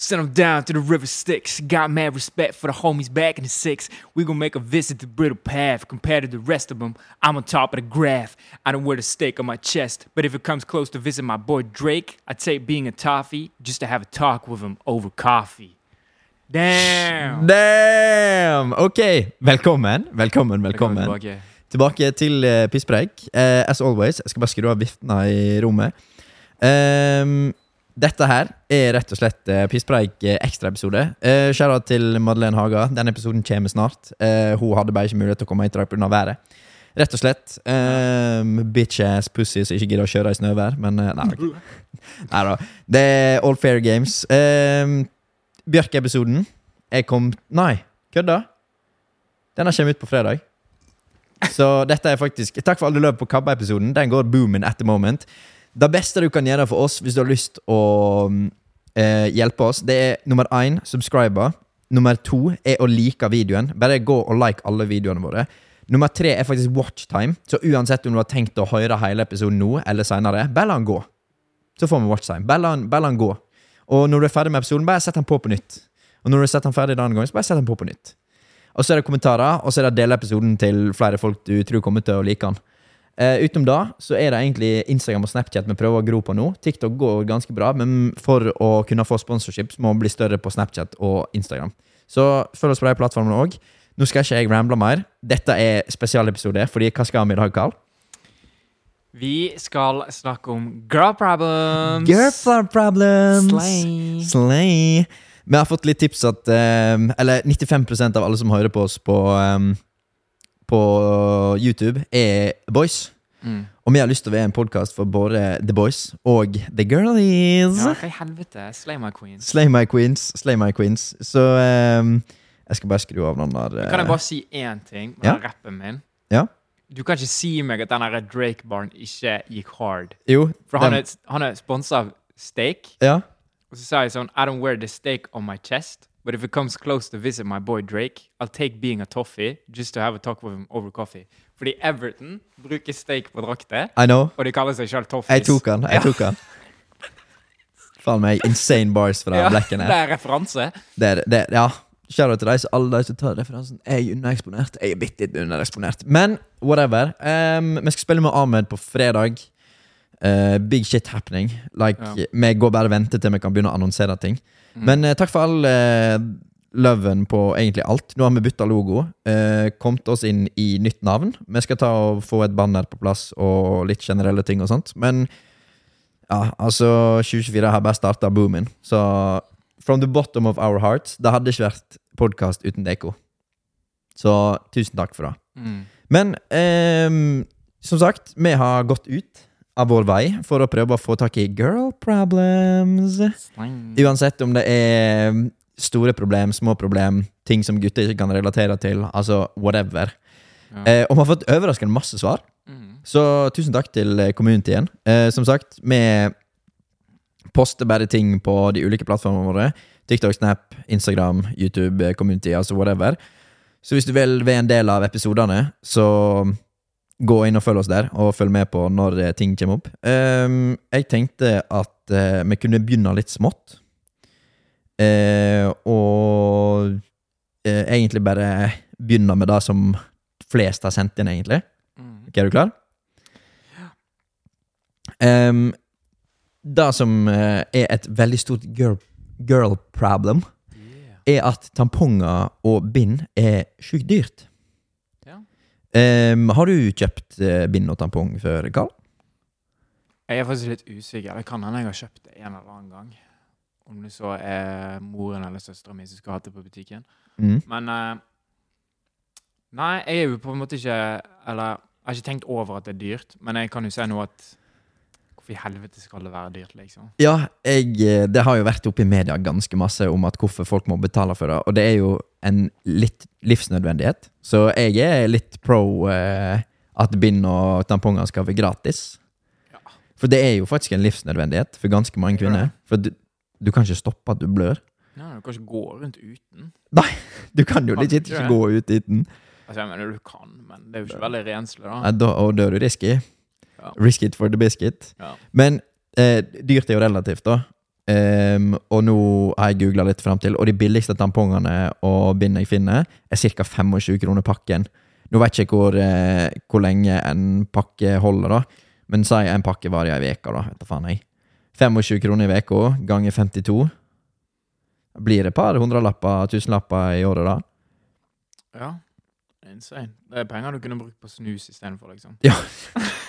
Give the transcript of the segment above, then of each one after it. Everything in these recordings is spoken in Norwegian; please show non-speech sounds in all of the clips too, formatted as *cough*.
Send them down to the river Styx. Got mad respect for the homies back in the six. We gonna make a visit to Brittle Path. Compared to the rest of them, I'm on top of the graph. I don't wear the stake on my chest, but if it comes close to visit my boy Drake, I take being a toffee just to have a talk with him over coffee. Damn! Damn! Ok, velkommen. Velkommen, velkommen. tilbake. Tilbake til uh, pisspreik. Eh, as always, jeg skal bare skru av viftene i rommet. Ehm, dette her er rett og slett uh, pisspreik uh, ekstraepisode. Uh, Skjæra til Madeleine Haga. Den episoden kommer snart. Uh, hun hadde bare ikke mulighet til å komme hit i dag pga. været. Rett og slett. Bitch-ass pussy som ikke gidder å kjøre i snøvær. Men uh, nei, *laughs* nei da. Det er all fair games. Um, Bjørk-episoden er kom... Nei, kødda? Denne kommer ut på fredag. Så dette er faktisk Takk for alle løp på Kabba-episoden. Den går booming at the moment. Det beste du kan gjøre for oss hvis du har lyst å eh, hjelpe oss, det er nummer én subscriber. Nummer to er å like videoen. Bare gå og like alle videoene våre. Nummer tre er faktisk watchtime. Så uansett om du har tenkt å høre hele episoden nå eller seinere, bare la den gå. Så får vi watchtime. Bare la den- den gå. Og når du er ferdig med episoden, bare sett den på på nytt. Og når du har sett den ferdig denne gangen, så bare sett den på på nytt. Og så er det kommentarer, og så er det dele episoden til flere folk du tror kommer til å like den. Eh, utenom da, så er det egentlig Instagram og Snapchat vi prøver å gro på nå. TikTok går ganske bra, men for å kunne få sponsorship må vi bli større på Snapchat og Instagram. Så følg oss på de plattformene òg. Nå skal ikke jeg ramble mer. Dette er spesialepisode, fordi hva skal vi i dag, Karl? Vi skal snakke om girl problems. Girl problems! Slay. Slay. Vi har fått litt tips at eh, Eller 95% av alle som hører på oss på, eh, på YouTube, er boys. Mm. Og vi har lyst til å være en podkast for både The Boys og The Girlies. Ja, hva i helvete? Slay my queens. Slay my queens, slay my queens. Så um, jeg skal bare skru av den der eh, Kan jeg bare si én ting med Ja. den rappen min? Ja. Du kan ikke si meg at denne Drake-baren ikke gikk hard. Jo. For han den- er, han er sponsa av steak. Ja. Og så sa jeg sånn I don't wear the steak on my chest. But if it comes close to visit my boy Drake, I'll take being a toffee just to have a talk with him over coffee. Fordi Everton bruker steak på drakter, I know. og de kaller seg sjøl toffees. Jeg tok han, Jeg tok han. Faen meg insane bars fra Ja, Blacken det er referanse. Det er det. Ja. Shout-out til deg, så alle de som tar referansen. Er undereksponert. Jeg er bitte litt undereksponert. Men whatever. Um, vi skal spille med Ahmed på fredag. Uh, big shit happening. Like, Ja. Vi går bare og venter til vi kan begynne å annonsere ting. Men eh, takk for all eh, loven på egentlig alt. Nå har vi bytta logo. Eh, kommet oss inn i nytt navn. Vi skal ta og få et banner på plass og litt generelle ting og sånt. Men ja, altså 2024 har bare starta boomen. Så from the bottom of our hearts Det hadde ikke vært podkast uten Deko. Så tusen takk for det. Mm. Men eh, som sagt, vi har gått ut av vår vei for å prøve å få tak i girl problems. Uansett om det er store problem, små problem, ting som gutter ikke kan relatere til. Altså whatever. Ja. Eh, og vi har fått overraskende masse svar. Mm. Så tusen takk til communityen. Eh, som sagt, vi poster bare ting på de ulike plattformene våre. TikTok, Snap, Instagram, YouTube, eh, community, altså whatever. Så hvis du vil være en del av episodene, så gå inn og følg oss der, og følg med på når eh, ting kommer opp. Um, jeg tenkte at uh, vi kunne begynne litt smått. Uh, og uh, egentlig bare begynne med det som flest har sendt inn, egentlig. Mm. Okay, er du klar? Um, det som er et veldig stort girl, girl problem, Yeah. er at tamponger og bind er sjukt dyrt. Um, har du kjøpt uh, bind og tampong før, Karl? Jeg er faktisk litt usikker. Det kan hende jeg har kjøpt det en eller annen gang. Om det så er moren eller søstera mi som skulle hatt det på butikken. Mm. Men uh, Nei, jeg er jo på en måte ikke Eller jeg har ikke tenkt over at det er dyrt, men jeg kan jo se nå at Hvorfor i helvete skal det være dyrt, liksom? Ja, jeg, eh, det har jo vært oppe i media ganske masse om at hvorfor folk må betale for det, og det er jo en litt livsnødvendighet. Så jeg er litt pro eh, at bind og tamponger skal være gratis. Ja. For det er jo faktisk en livsnødvendighet for ganske mange kvinner. For du, du kan ikke stoppe at du blør. Nei, du kan ikke gå rundt uten. Nei, *laughs* Du kan jo legit ikke ikke gå ut uten. Altså, jeg mener du kan, men det er jo ikke veldig renslig, da. Nei, da, og da er du risky. Ja. Risk it for the biscuit. Ja. Men eh, dyrt er jo relativt, da. Um, og nå har jeg googla litt fram til, og de billigste tampongene og bind jeg finner, er ca. 25 kroner pakken. Nå vet jeg ikke hvor, eh, hvor lenge en pakke holder, da. Men si en pakke varer ei uke, da. Vet du faen jeg. 25 kroner i uka ganger 52. Blir det et par hundrelapper, tusenlapper i året, da? Ja. Insane. Det er penger du kunne brukt på snus istedenfor, liksom. *laughs*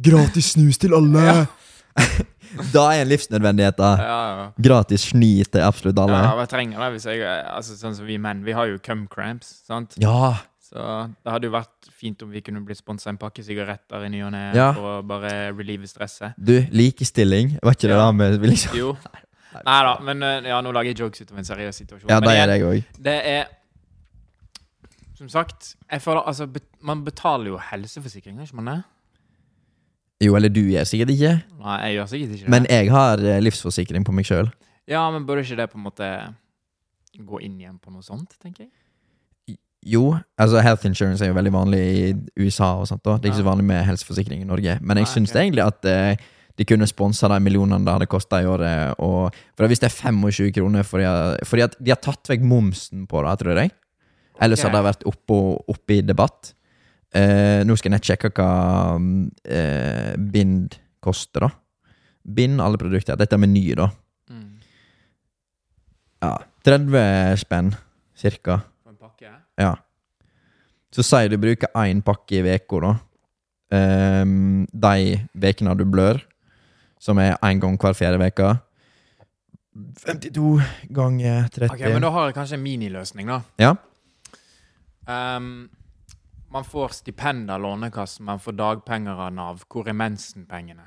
Gratis snus til alle! *laughs* da er en livsnødvendighet, da. Ja, ja. Gratis sni til absolutt alle. Ja, jeg trenger det hvis jeg Altså, sånn som vi menn, vi har jo cum cramps, sant? Ja. Så det hadde jo vært fint om vi kunne blitt sponsa en pakke sigaretter i ny og ne Ja. for å bare relieve stresset. Du, likestilling, var ikke det Ja. da med vi liksom Jo. Nei da, men eh, ja, nå lager jeg jokes ut av en seriøs situasjon. Ja, men det igjen, er jeg òg. det er Som sagt, jeg føler altså bet, Man betaler jo helseforsikring, ikke man det? Jo, eller du gjør sikkert ikke. Nei, jeg gjør sikkert ikke det. Men jeg har eh, livsforsikring på meg sjøl. ja, men burde ikke det på en måte gå inn igjen på noe sånt, tenker jeg? Jo, altså health insurance er jo veldig vanlig i USA og sånt. da Det er ikke så vanlig med helseforsikring i Norge. Men jeg Nei, syns ok. egentlig at eh, de kunne sponsa de millionene det hadde kosta i året. Og, for hvis det er 25 kroner fordi, fordi at de har tatt vekk momsen på det, tror jeg. Ellers Ok. hadde det vært oppe, oppe i debatt. Eh, nå skal jeg nett sjekke hva mm, eh, bind koster, da. Bind alle produkter. Dette er meny, da. Mm. Ja, 30 spenn, cirka. For en pakke? Ja. Så sier du bruker én pakke i uka, da. Ehm, de vekene du blør, som er én gang hver fjerde uke. 52 ganger 30 Ok, men da har jeg kanskje en miniløsning, da. Ja. Ehm, man får stipend av Lånekassen, man får dagpenger av Nav. Hvor er mensenpengene?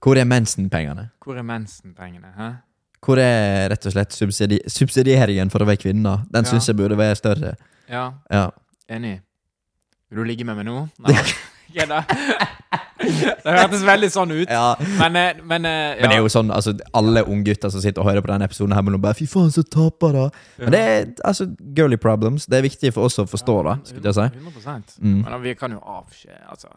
Hvor er mensenpengene? Hvor er mensenpengene? Hæ? Hvor er rett og slett subsidi subsidieringen for å være kvinne? Den Ja. syns jeg burde være større. Ja, Ja. enig. Vil du ligge med meg nå? *laughs* Nei. *laughs* Da. Det hørtes veldig sånn ut. ja. Men, eh, men, eh, ja. Men det er jo sånn, altså alle unggutter som sitter og hører på denne episoden, her bare Fy faen, så tapere! Men det er altså girly problems. Det er viktig for oss å forstå, da. Skulle jeg si. 100 Mm. Men vi kan jo avskje altså,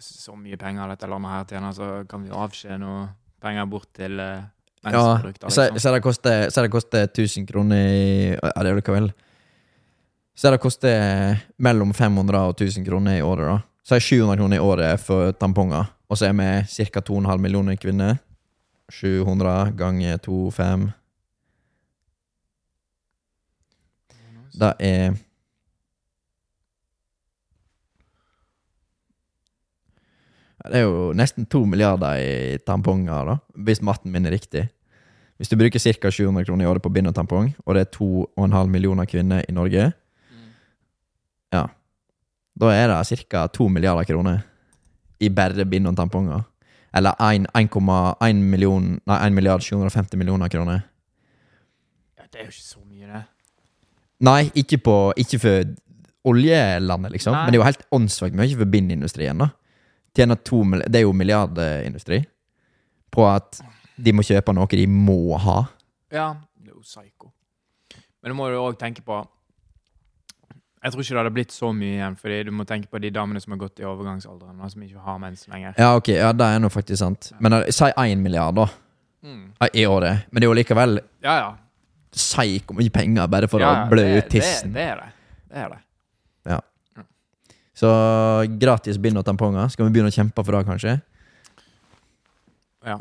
Så mye penger dette landet her tjener, så kan vi avskje noe penger bort til uh, Ja, mensenprodukter. så, Liksom. så det koster, så det koster 1000 kroner i Ja, det er vel hva vel Så det koster mellom 500 og 1000 kroner i året, da. Så er 700 kroner i året for tamponger. Og så er vi ca. 2,5 millioner kvinner. 700 ganger 2,5 Det er Det er jo nesten to milliarder i tamponger, da, hvis matten min er riktig. Hvis du bruker ca. 700 kroner i året på bind og tampong, og det er 2,5 millioner kvinner i Norge, da er det ca. 2 milliarder kroner i bare bind og tamponger. Eller 1,1 million Nei, 1 milliard 750 millioner kroner. Ja, det er jo ikke så mye, det. Nei, ikke, på, ikke for oljelandet, liksom. Nei. Men det er jo helt åndssvakt mye for bindindustrien. da Tjener to, Det er jo milliardindustri på at de må kjøpe noe de må ha. Ja, det er jo psyko. Men du må jo òg tenke på Jeg tror ikke det hadde blitt så mye igjen, fordi du må tenke på de damene som har gått i overgangsalderen, som ikke har mens lenger. Ja, ok, ja, det er nå faktisk sant. Men eh, si én milliard, da. Mm. I året. Men det er jo likevel Ja, ja. Si hvor mye penger bare for ja, å blø ut tissen. Det, det er det. Det er det. Ja. Så gratis bind og tamponger. Skal vi begynne å kjempe for det, kanskje? Ja.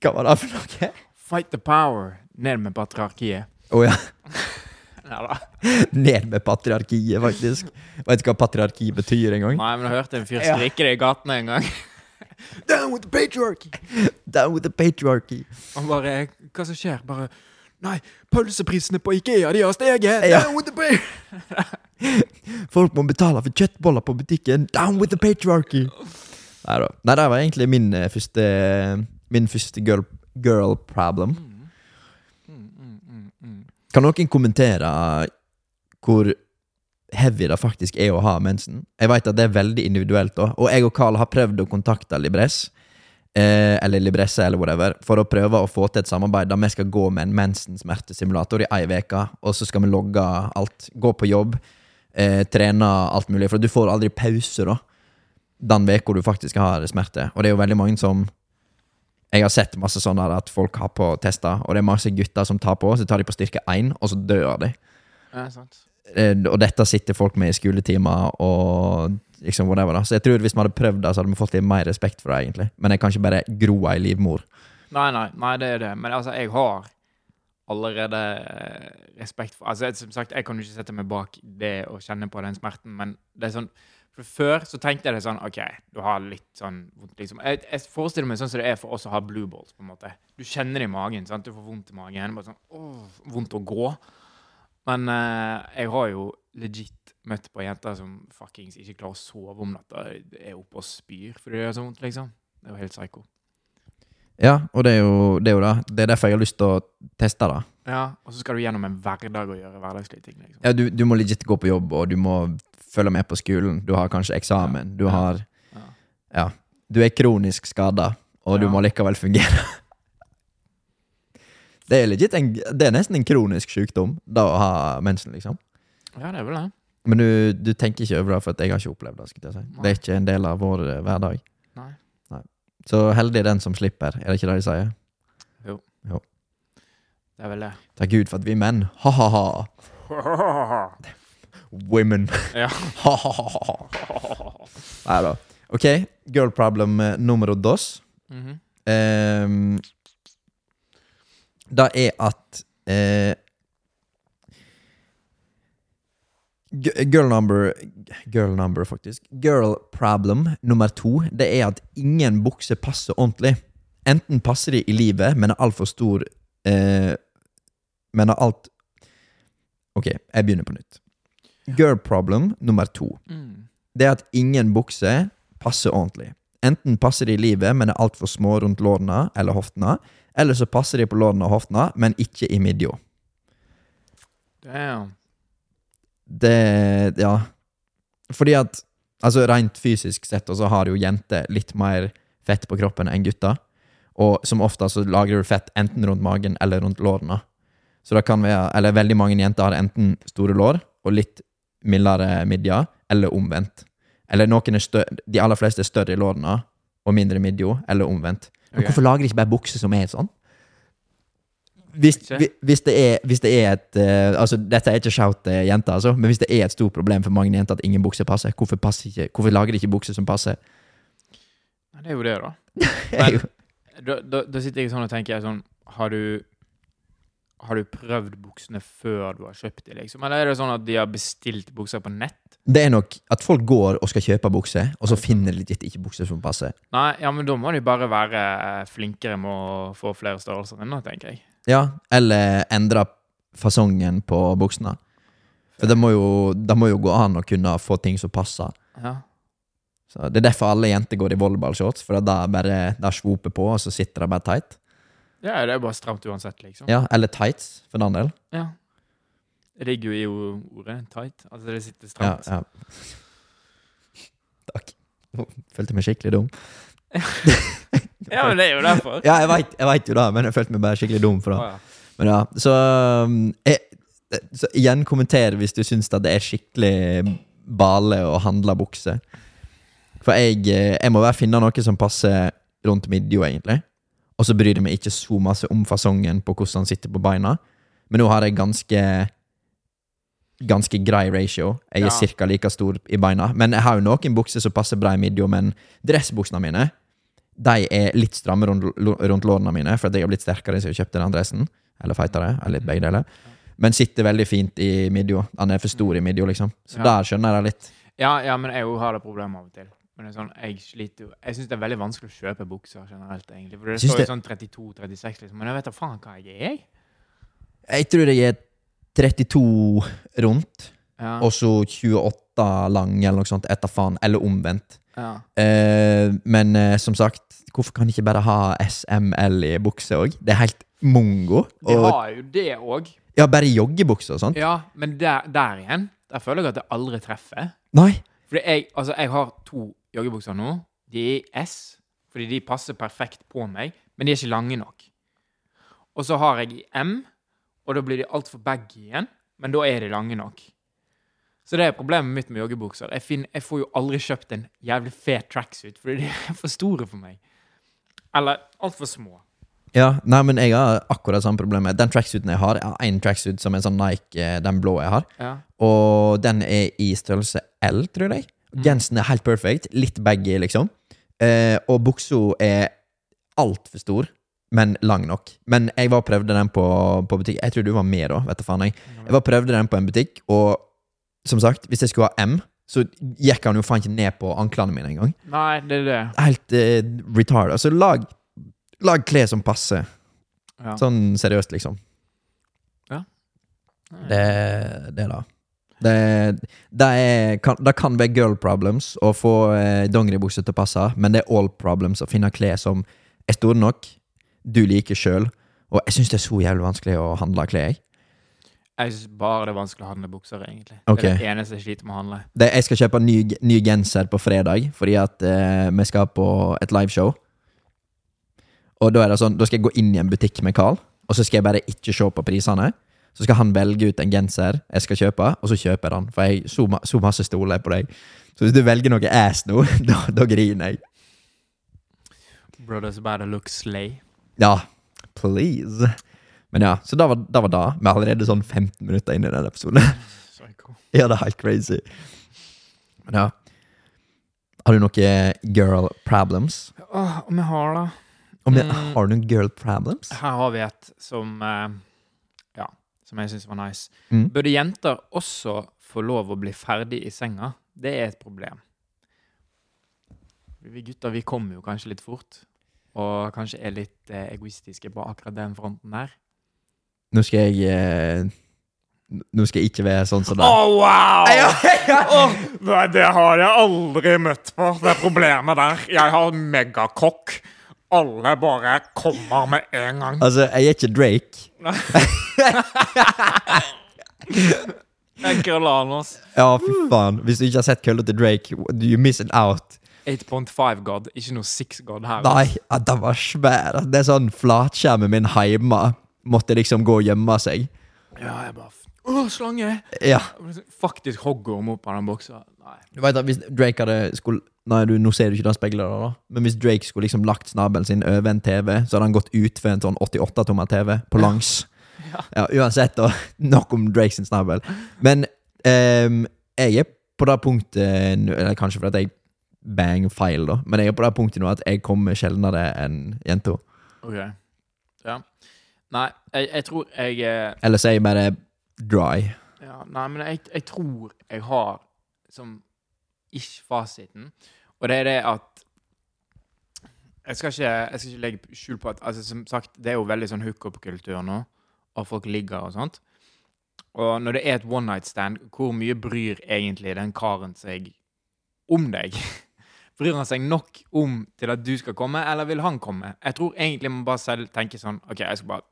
Hva var det for noe? Fight the power. Ned med patriarkiet. Å ja. *laughs* Ja da. Ned med patriarkiet, faktisk. Vet du hva patriarki betyr engang? Nei, men jeg hørte en fyr skrike det i gatene en gang. *laughs* Down with the patriarchy! Down with the patriarchy. Han bare Hva som skjer? Bare Nei, pølseprisene på Ikea, de har steget! Ja. Down with the patriarchy! *laughs* Folk må betale for kjøttboller på butikken. Down with the patriarchy! Nei da. Nei, det var egentlig min eh, første Min første girl, girl problem. Kan noen kommentere hvor heavy det faktisk er å ha mensen? Jeg vet at det er veldig individuelt, da. og jeg og Carl har prøvd å kontakte Libress. Eh, eller Libresse, eller whatever, for å prøve å få til et samarbeid der vi skal gå med en mensen-smertesimulator i ei uke, og så skal vi logge alt. Gå på jobb, eh, trene alt mulig, for du får aldri pause, da. den uka du faktisk har smerte. Og det er jo veldig mange som Jeg har sett masse sånn at folk har på tester, og det er masse gutter som tar på, så tar de på styrke 1, og så dør de. Ja, sant. Eh, Og dette sitter folk med i skoletimer og liksom whatever. da Så jeg tror hvis vi hadde prøvd det, så hadde vi fått litt mer respekt for det, egentlig. Men jeg kan ikke bare gro ei livmor. Nei, nei, nei, det er det. Men altså, jeg har allerede eh, respekt for Altså, som sagt, jeg kan jo ikke sette meg bak det og kjenne på den smerten, men det er sånn For før så tenkte jeg det sånn OK, du har litt sånn vondt, liksom. Jeg, jeg forestiller meg sånn som det er for oss å ha blue balls, på en måte. Du kjenner det i magen, sant. Du får vondt i magen. Bare sånn åh, vondt å gå. Men eh, jeg har jo legit møtt på jenter som fuckings ikke klarer å sove om natta. Er oppe og spyr fordi det gjør så vondt, liksom. Det er jo helt psycho. Ja, og det er jo det. Er jo det. det er derfor jeg har lyst til å teste det. Ja, og så skal du gjennom en hverdag og gjøre hverdagslige ting. liksom. Ja, du, du må legit gå på jobb, og du må følge med på skolen. Du har kanskje eksamen. Du har Ja. Du er kronisk skada, og du må likevel fungere. *laughs* Det er en, Det er nesten en kronisk sykdom, da å ha mensen, liksom. Ja, det er vel det. Men du, du tenker ikke over det, for jeg har ikke opplevd det. skulle jeg si. Nei. Det er ikke en del av vår eh, hverdag. Nei. Så heldig er den som slipper, er det ikke det de sier? Jo. Det er vel det. Takk Gud for at vi er menn. Ha-ha-ha. *laughs* Women. Ja. *laughs* Nei da. Ok, girl problem nummer dos. dos. -hmm. Um, det er at uh, Girl number Girl number, faktisk. Girl problem nummer to Det er at ingen bukser passer ordentlig. Enten passer de i livet, men er altfor stor uh, Men er alt Ok, jeg begynner på nytt. Girl problem nummer to Mm. det er at ingen bukser passer ordentlig. Enten passer de i livet, men er altfor små rundt lårene eller hoftene, eller så passer de på lårene og hoftene, men ikke i midja. Damn. Det Ja. Fordi at Altså Rent fysisk sett og så har jo jenter litt mer fett på kroppen enn gutter. Og som ofte så lagrer du fett enten rundt magen eller rundt lårene. Så det kan være Eller veldig mange jenter har enten store lår og litt mildere midja, eller omvendt. Eller noen er større, De aller fleste er større i lårene og mindre i midja, eller omvendt. Men okay. hvorfor lager de ikke bare bukser som er sånn? Hvis, hvis, det er, hvis det er et uh, Altså, dette er ikke shout til jenter, altså, men hvis det er et stort problem for mange jenter at ingen bukser passer, hvorfor, passer ikke, hvorfor lager de ikke bukser som passer? Det er jo det, da. *laughs* Men, Da, da, da sitter jeg sånn og tenker sånn Har du Har du prøvd buksene før du har kjøpt dem, liksom? Eller er det sånn at de har bestilt bukser på nett? Det er nok at folk går og skal kjøpe bukser, og så finner de ikke bukser som passer. Nei, ja, men da må de bare være eh, flinkere med å få flere størrelser ennå, tenker jeg. Ja, eller endre fasongen på buksene. For det må, jo, det må jo gå an å kunne få ting som passer. Ja. Så Det er derfor alle jenter går i volleyballshorts, for da bare det svoper på, og så sitter det bare tight. Ja, det er bare stramt uansett, liksom. Ja, Eller tights, for den del. Ja. Det ligger jo i ordet tight. Altså, det sitter stramt. ja. Takk. Følte meg skikkelig dum. *laughs* Ja, men det er jo derfor. Ja, jeg vet, jeg vet jo det, men jeg følte meg bare skikkelig dum for det. Oh, ja. Men ja, så, um, jeg, så igjen kommenter hvis du syns det er skikkelig bale å handle bukse. For jeg, eh, jeg må bare finne noe som passer rundt midja, egentlig. Og så bryr jeg meg ikke så masse om fasongen på hvordan han sitter på beina. Men nå har jeg ganske Ganske grei ratio. Jeg er Ja. cirka like stor i beina. Men jeg har jo noen bukser som passer bra i midja, men dressbuksene mine de er litt stramme rundt, rundt lårene mine, for jeg har blitt sterkere siden jeg kjøpte den dressen. Eller feitere, eller begge deler. Men sitter veldig fint i midja. Han er for stor i midja, liksom. Så Ja. der skjønner jeg det litt. Ja, ja, men jeg har det problemet av og til. Men sånn, jeg sliter jo Jeg syns det er veldig vanskelig å kjøpe bukser generelt, egentlig. For det synes står jo det- sånn 32-36, liksom. Men jeg vet da faen hva jeg er, jeg. Jeg tror jeg er 32 rundt, Ja. og så 28 lang, eller noe sånt, etter faen. Eller omvendt. ja. Eh, men eh, som sagt, hvorfor kan de ikke bare ha SML i bukse òg? Det er helt mongo. De har jo det òg. ja, bare joggebukse og sånt. Ja, men der, der igjen, der føler jeg at det aldri treffer. Nei. Fordi jeg, altså, jeg har to joggebukser nå. De er i S, fordi de passer perfekt på meg, men de er ikke lange nok. Og så har jeg i M, og da blir de altfor baggy igjen, men da er de lange nok. Så det er problemet mitt med joggebukser. Jeg, finner, jeg får jo aldri kjøpt en jævlig fet tracksuit, fordi de *laughs* er for store for meg. Eller altfor små. Ja, nei, men jeg har akkurat samme problemet. Den tracksuiten jeg har, jeg har en tracksuit som er sånn Nike, eh, den blå jeg har. Ja. Og den er i størrelse L, tror jeg. Gensen er helt perfect. Litt baggy, liksom. Eh, og buksa er altfor stor, men lang nok. Men jeg var og prøvde den på, på butikk. Jeg tror du var med da, vet du faen jeg. Jeg var og prøvde den på en butikk, og som sagt, hvis jeg skulle ha M, så gikk han jo faen ikke ned på anklene mine engang. Nei, det er det. Helt eh, retard. Altså, lag, lag klær som passer. Ja. Sånn seriøst, liksom. Det, det da. Det, det, er, kan, det kan være girl problems å få eh, dongeribukse til å passe, men det er all problems å finne klær som er store nok, du liker sjøl. Og jeg syns det er så jævlig vanskelig å handle klær. jeg. Jeg syns bare det er vanskelig å handle bukser, egentlig. Okay. Det er det eneste jeg sliter med å handle. Det, jeg skal kjøpe ny, ny genser på fredag, fordi at eh, vi skal på et liveshow. Og da er det sånn, da skal jeg gå inn i en butikk med Carl, og så skal jeg bare ikke se på prisene. Så skal han velge ut en genser jeg skal kjøpe, og så kjøper jeg den. For jeg så, ma så masse stoler på deg. Så hvis du velger noe ass nå, *laughs* da, da griner jeg. Brothers better look slay. Ja, please. Men ja, så da var da. Var da. Vi er allerede sånn 15 minutter inn i den episoden. *laughs* Psycho. ja, det er helt crazy. Men ja. Har du noen girl problems? Åh, om jeg har da Om jeg, Mm. Har du noen girl problems? Her har vi et som eh, som jeg syns var nice. Mm. Burde jenter også få lov å bli ferdig i senga? Det er et problem. Vi gutter vi kommer jo kanskje litt fort, og kanskje er litt eh, egoistiske på akkurat den fronten der. Nå skal jeg eh, Nå skal jeg ikke være sånn som det. wow! Ja, Åh, nei, det har jeg aldri møtt på, det problemet der. Jeg har megakokk. Alle bare kommer med en gang. Altså, jeg er ikke Drake. Det er krøllene, ass. Ja, fy faen. Hvis du ikke har sett kølla til Drake, you missing out. 8.5 God, ikke noe 6 God her. Nei, ja, den var svær. Det er sånn flatskjermen min hjemme måtte liksom gå og gjemme seg. Ja, jeg bare Åh, slange! Ja. Faktisk hoggorm opp av den boksa. Nei. Du vet at Hvis Drake hadde skulle Nei, du, nå ser du ikke det speilet, da. Men hvis Drake skulle liksom lagt snabelen sin over en TV, så hadde han gått ut for en sånn 88-tommer TV på langs. Ja. Ja, Uansett, da. *laughs* Nok om Drake sin snabel. Men um, jeg er på det punktet Eller kanskje fordi jeg bang feil, da. Men jeg er på det punktet nå at jeg kommer sjeldnere enn jenta. Ok. Ja. Nei, jeg, jeg tror jeg eh, Eller så er jeg bare dry. ja, Nei, men jeg, jeg tror jeg har som ikke-fasiten, og det er det at jeg skal, ikke, jeg skal ikke legge skjul på at altså, som sagt, det er jo veldig sånn hookup-kultur nå, og folk ligger og sånt. Og når det er et one night stand, hvor mye bryr egentlig den karen seg om deg? *laughs* Bryr han seg nok om til at du skal komme, eller vil han komme? Jeg tror egentlig man bare selv tenker sånn OK, jeg skal bare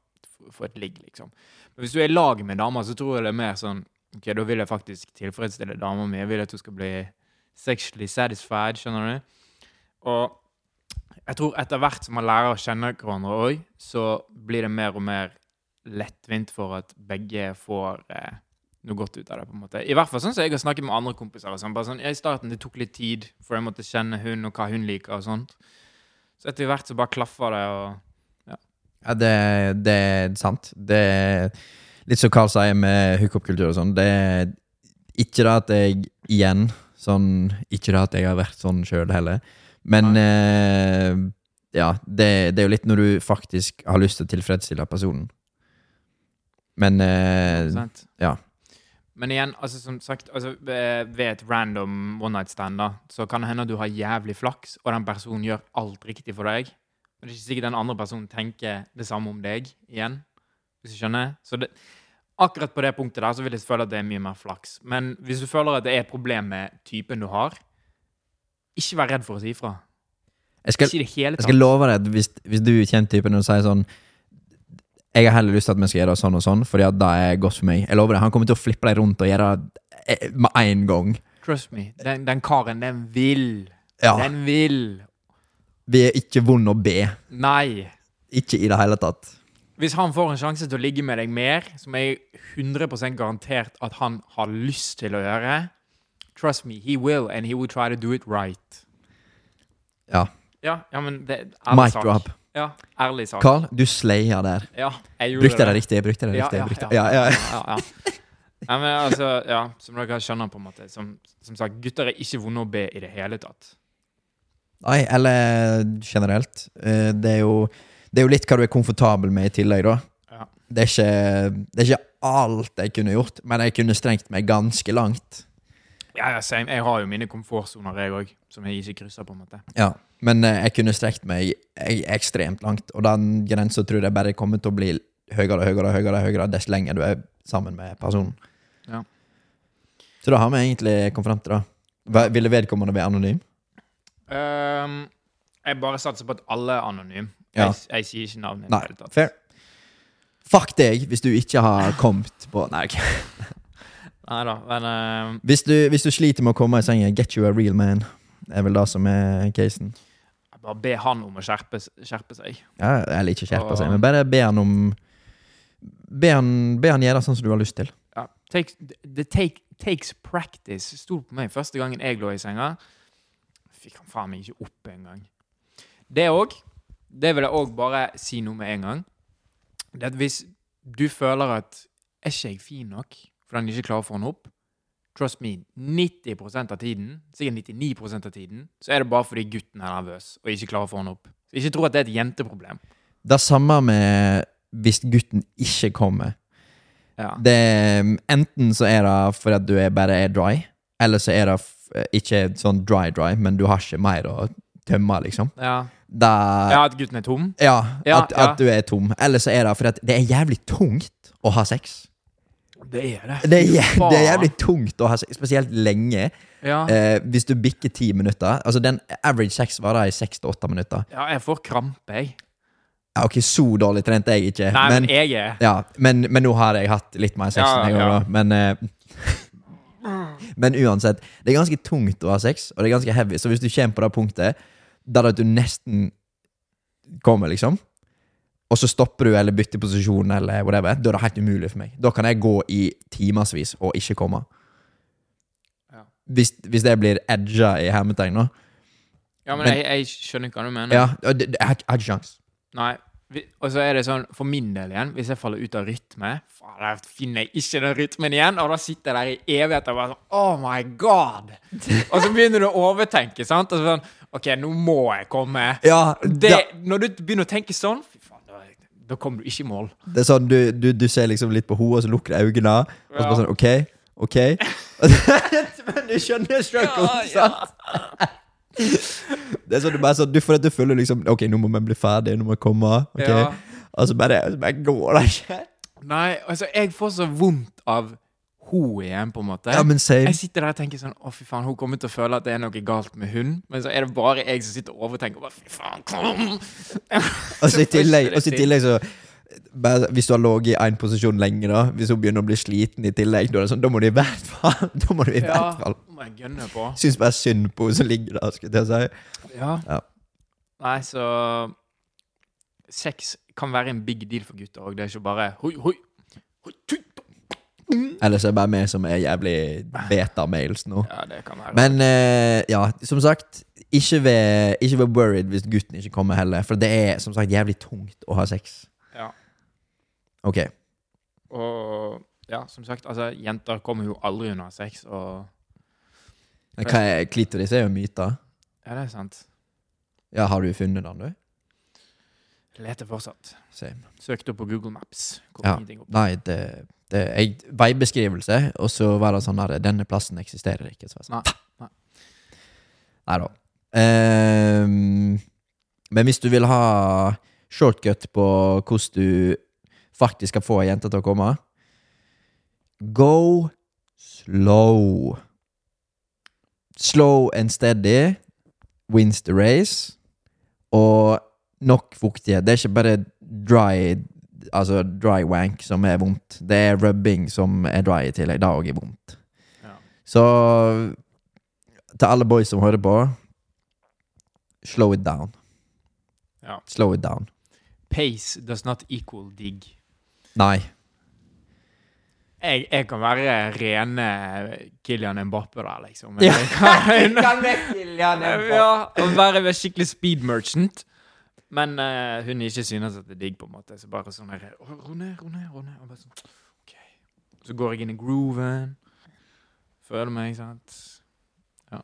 få et ligg, liksom. Men hvis du er i lag med dama, så tror jeg det er mer sånn OK, da vil jeg faktisk tilfredsstille dama mi. Jeg vil at hun skal bli sexually satisfied, skjønner du? Og jeg tror etter hvert som man lærer å kjenne hverandre òg, så blir det mer og mer lettvint for at begge får eh, noe godt ut av det. på en måte. I hvert fall sånn som jeg har snakket med andre kompiser. Og sånn, bare sånn, I starten det tok litt tid, for jeg måtte kjenne hun og hva hun liker. og sånt. Så etter hvert så bare klaffer det. og Ja, det, det er sant. Det er litt som Carl sier med hookup-kultur og sånn. Det er ikke det at jeg igjen sånn Ikke det at jeg har vært sånn sjøl heller. Men eh, ja, det, det er jo litt når du faktisk har lyst til å tilfredsstille personen. Men eh, ja. Men igjen, altså som sagt, altså, ved et random one night stand da, så kan det hende at du har jævlig flaks, og den personen gjør alt riktig for deg. Men det er ikke sikkert den andre personen tenker det samme om deg igjen. Hvis du skjønner? Så det, akkurat på det punktet der så vil jeg føle at det er mye mer flaks. Men hvis du føler at det er et problem med typen du har, ikke vær redd for å si ifra. jeg, skal, Ikke det hele jeg skal love deg at hvis, hvis du kjenner typen og sier sånn Jeg har heller lyst til at vi skal gjøre sånn og sånn, Fordi at det er godt for meg. Jeg lover deg, Han kommer til å flippe deg rundt og gjøre det med en gang. Trust me. Den, den karen, den vil. Ja, Den vil. Vi er ikke vond å be. Nei. Ikke i det hele tatt. Hvis han får en sjanse til å ligge med deg mer, som jeg er 100% garantert at han har lyst til å gjøre Trust me, he will, and he will try to do it right. Ja. Ja, ja men det er Mic drop. Ja, ærlig sak. Carl, du slaya der. Ja, jeg gjorde Brukte det riktig? Brukte jeg det riktig? ja, Brukte- ja. ja, ja. ja, ja, men altså, ja, som dere skjønner, på en måte Som, som sagt, gutter er ikke vonde å be i det hele tatt. Nei, eller generelt. Eh, Det er, jo, det er jo litt hva du er komfortabel med i tillegg, da. Ja. Det er, ikke, det er ikke alt jeg kunne gjort, men jeg kunne strengt meg ganske langt. Ja, ja, same. Jeg har jo mine komfortsoner, jeg òg, som jeg ikke krysser, på en måte. Ja, Men eh, jeg kunne strekt meg e- ekstremt langt, og den grensa tror jeg bare kommer til å bli høyere og høyere, høyere, høyere dess lenger du er sammen med personen. Ja. Så da har vi egentlig kommet frem til det. Ville vedkommende være anonym? Ehm, jeg bare satser på at alle er anonyme. Ja. Jeg, jeg sier ikke navnet. Nei, det fair. Fuck deg hvis du ikke har *laughs* kommet på Nei, ok. Neida, men uh, Hvis du, hvis du sliter med å komme i senga, get you a real man. Det er vel det som er casen. bare be han om å skjerpe, skjerpe seg. Ja, eller ikke skjerpe seg, men bare be han om Be han, be han gjøre sånn som du har lyst til. Ja. Take, the take, takes practice. Sto på meg første gangen jeg lå i senga. Fikk han faen meg ikke opp engang. Det òg, det vil jeg òg bare si noe med en gang. Det at hvis du føler at er ikke jeg fin nok fordi han ikke klarer å få han opp, trust me, 90 av tiden, sikkert 99 av tiden, så er det bare fordi gutten er nervøs og ikke klarer å få han opp. Så ikke tro at det er et jenteproblem. Det samme med hvis gutten ikke kommer. Ja. Det, enten så er det fordi du er bare er dry, eller så er det ikke sånn dry-dry, men du har ikke mer å tømme, liksom. Ja. Da, ja, at gutten er tom? ja, Ja, at, at du er tom. Eller så er det fordi det er jævlig tungt å ha sex. Det er det. Det er, *laughs* det er jævlig tungt å ha sex, spesielt lenge. Ja. Eh, hvis du bikker ti minutter Altså Den average sex varer i seks til åtte minutter. Ja, jeg får krampe, jeg. Ja, ok, Så dårlig trente jeg ikke. Nei, men, men, jeg er ja, men, men nå har jeg hatt litt mer sex enn jeg da. Men, eh, men uansett, det er ganske tungt å ha sex, og det er ganske heavy. Så hvis du kommer på det punktet der at du nesten kommer, liksom, og så stopper du eller bytter posisjon, eller whatever, da er det helt umulig for meg. Da kan jeg gå i timevis og ikke komme. Hvis, hvis det blir edga i hermetegn, da. Ja, men, Men- jeg, jeg skjønner hva du mener. Ja, det, jeg jeg har ikke sjans. Nei. Og så er det sånn, for min del igjen, hvis jeg faller ut av rytme faen, Da finner jeg ikke den rytmen igjen, og da sitter jeg der i evigheter og bare sånn Oh my god! og så begynner du å overtenke, sant? Og så sånn OK, nå må jeg komme. Ja, Det, når du begynner å tenke sånn, fy faen, da, da kommer du ikke i mål. det er sånn, du, du, du ser liksom litt på henne, og så lukker du øynene, og så bare sånn OK, OK. *laughs* Men du skjønner strugglen, sant? Det er sånn du bare sånn, du får det til å føle liksom OK, nå må vi bli ferdig, nå må vi komme. ok? Ja. Og så bare, så bare går det ikke. Nei, altså, jeg får så vondt av hun igjen, på en måte. Ja, men same. Jeg sitter der og tenker sånn Å, fy faen, hun kommer til å føle at det er noe galt med hun. Men så er det bare jeg som sitter og overtenker. Bare, fy faen, kom! Og så i *laughs* tillegg, så Hvis du har ligget i én posisjon lenge, da Hvis hun begynner å bli sliten i tillegg, da, sånn, da må du i hvert fall *laughs* Da må du i hvert fall på. Syns bare synd på henne som ligger der, skulle jeg si. Ja. Ja. Nei, så Sex kan være en big deal for gutter òg. Det er ikke bare hoi, hoi, hoi, tui. Eller så er det bare vi som er jævlig beta-mails nå. Ja, det kan være. Men uh, ja, som sagt, ikke vær, ikke vær worried hvis gutten ikke kommer heller. For det er som sagt jævlig tungt å ha sex. Ok. Og ja, som sagt, altså, jenter kommer jo aldri unna sex, og hva er klitoris? er jo myter. Ja, det er sant. Ja, har du funnet den, du? Leter fortsatt. Same. Søkte på Google Maps. Kom Ja. opp. Nei, det, det jeg, Veibeskrivelse, og så var det sånn her Denne plassen eksisterer ikke. Så sånn, Nei. Nei. Nei da. Um, men hvis du vil ha shortcut på hvordan du faktisk skal få ei jente til å komme Go slow. Slow and steady wins the race. Og nok fuktighet. Det er ikke bare dry Altså dry wank som er vondt. Det er rubbing som er dry i tillegg. Det òg er vondt. Ja. Så til alle boys som hører på Slow it down. Ja. Slow it down. pace does not equal digg. Nei. Jeg, jeg kan være rene Kilian Mbappe der, liksom. Men Ja. jeg kan, *laughs* Kan være Kilian ja, og være skikkelig speed merchant. Men uh, hun ikke synes at det er digg, på en måte. Så bare sånn her Rune, Ro ned, ro ned. ro ned Og bare sånn, ok Så går jeg inn i grooven. Føler meg, sant. Ja.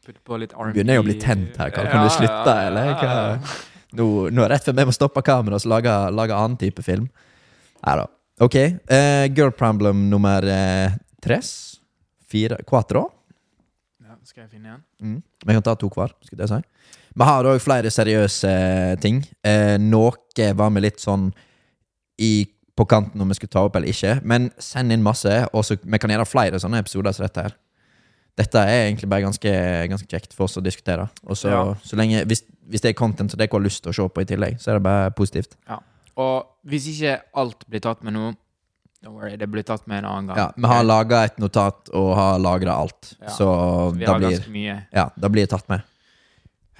Putter på litt R&B. Begynner jeg å bli tent her, Karl. Kan du slutte, eller? Hva? Nå, nå er det rett før vi må stoppe kameraet og lage, lage annen type film. Nei da. Ok. eh, girl problem nummer eh, tres. Fire Quatro. Ja, skal jeg finne igjen? Mm. Vi kan ta to hver. skulle jeg si. Vi har òg flere seriøse ting. Eh, noe var med litt sånn i, på kanten om vi skulle ta opp eller ikke. Men send inn masse, og så vi kan gjøre flere sånne episoder som dette her. Dette er egentlig bare ganske, ganske kjekt for oss å diskutere. Og så, Ja. så lenge, hvis, hvis det er content som dere har lyst til å se på i tillegg, så er det bare positivt. Og hvis ikke alt blir tatt med nå Don't worry, det blir tatt med en annen gang. Ja, Vi har laga et notat og har lagra alt, Ja. så Vi da har blir, ganske mye. ja, da blir det tatt med.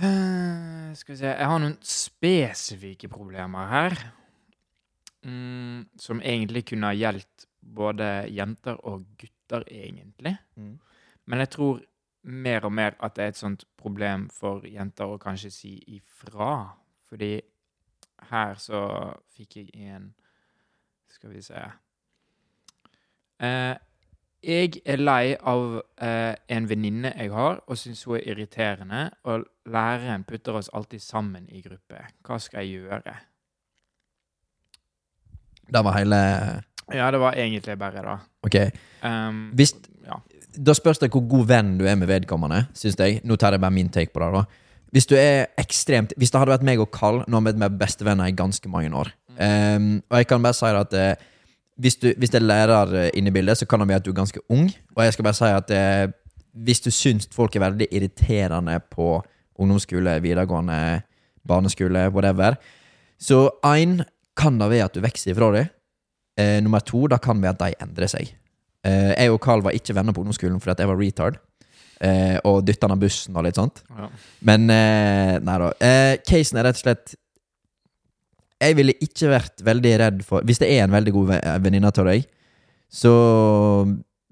Uh, Skal vi se Jeg har noen spesifikke problemer her. Mm, som egentlig kunne ha gjeldt både jenter og gutter, egentlig. Mm. Men jeg tror mer og mer at det er et sånt problem for jenter å kanskje si ifra. Fordi her så fikk jeg en Skal vi se eh, Jeg er lei av eh, en venninne jeg har, og syns hun er irriterende. Og læreren putter oss alltid sammen i gruppe. Hva skal jeg gjøre? Det var hele Ja, det var egentlig bare da. Ok. Um, Hvis ja. Da spørs det hvor god venn du er med vedkommende, syns jeg. Nå tar jeg bare min take på det. da Hvis du er ekstremt Hvis det hadde vært meg og Carl, nå har vi vært bestevenner i ganske mange år. Um, og jeg kan bare si at uh, hvis, du, hvis det er lærer eh, inne i bildet, så kan det være at du er ganske ung. Og jeg skal bare si at uh, hvis du syns folk er veldig irriterende på ungdomsskole, videregående, barneskole, whatever, så én kan det være at du vokser ifra dem. Uh, nummer to, da kan det være at de endrer seg. Jeg og Carl var ikke venner på ungdomsskolen fordi jeg var retard. Eh, og dytte han av bussen og litt sånt. Ja. Men eh, nei da. Eh, casen er rett og slett Jeg ville ikke vært veldig redd for Hvis det er en veldig god ve- venninne av deg, så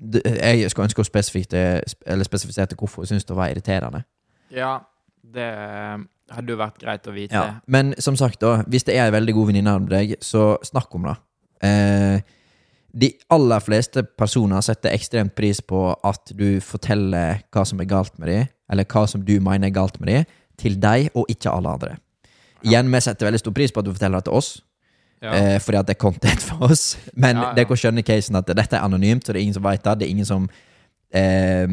Jeg skulle ønske å spesifisere hvorfor hun syns det var irriterende. ja, det eh, hadde jo vært greit å vite. Ja. Men som sagt, da hvis det er en veldig god venninne av deg, så snakk om det. Eh, de aller fleste personer setter ekstremt pris på at du forteller hva som er galt med dem, eller hva som du mener er galt med dem, til deg og ikke alle andre. Igjen, vi setter veldig stor pris på at du forteller det til oss, Ja. eh, fordi at det er content for oss. *laughs* Men Ja, ja. dere skjønner casen at dette er anonymt, så det er ingen som vet det. Det er ingen som eh,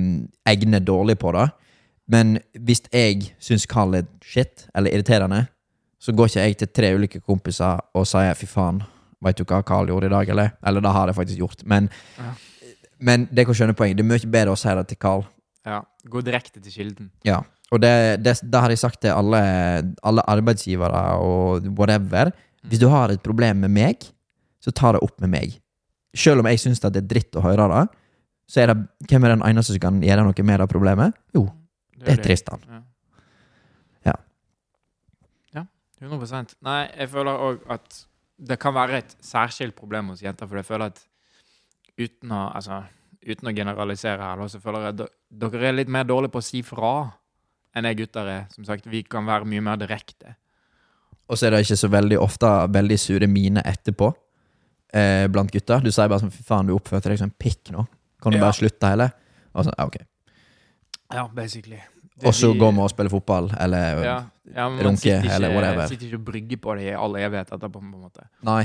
egner dårlig på det. Men hvis jeg syns Carl er shit, eller irriterende, så går ikke jeg til tre ulike kompiser og sier 'fy faen, veit du hva Carl gjorde i dag', eller? Eller det har jeg faktisk gjort. Men, Ja. men dere skjønne poenget. Det er mye bedre å si det til Carl. ja. Gå direkte til kilden. Ja. Og det, det, det har jeg sagt til alle, alle arbeidsgivere og whatever. Hvis du har et problem med meg, så ta det opp med meg. Selv om jeg syns det er dritt å høre det, så er det hvem er den eneste som kan gjøre noe med det problemet? Jo, det er Tristan. Ja. Ja. Ja, 100 Nei, jeg føler òg at det kan være et særskilt problem hos jenter, for jeg føler at uten å, altså, uten å generalisere her, så føler jeg at dere er litt mer dårlige på å si fra enn jeg gutter er. Som sagt, vi kan være mye mer direkte. Og så er det ikke så veldig ofte veldig sure mine etterpå eh, blant gutter. Du sier bare sånn 'fy faen, du oppførte deg som en pikk nå'. Kan du Ja. bare slutte hele? Og så, ja, ok. Ja, basically. Og så vi- går vi og spiller fotball, eller ja, ja, man runke, ikke, eller whatever. Sitter ikke og brygger på det i all evighet etterpå, på en måte. Nei.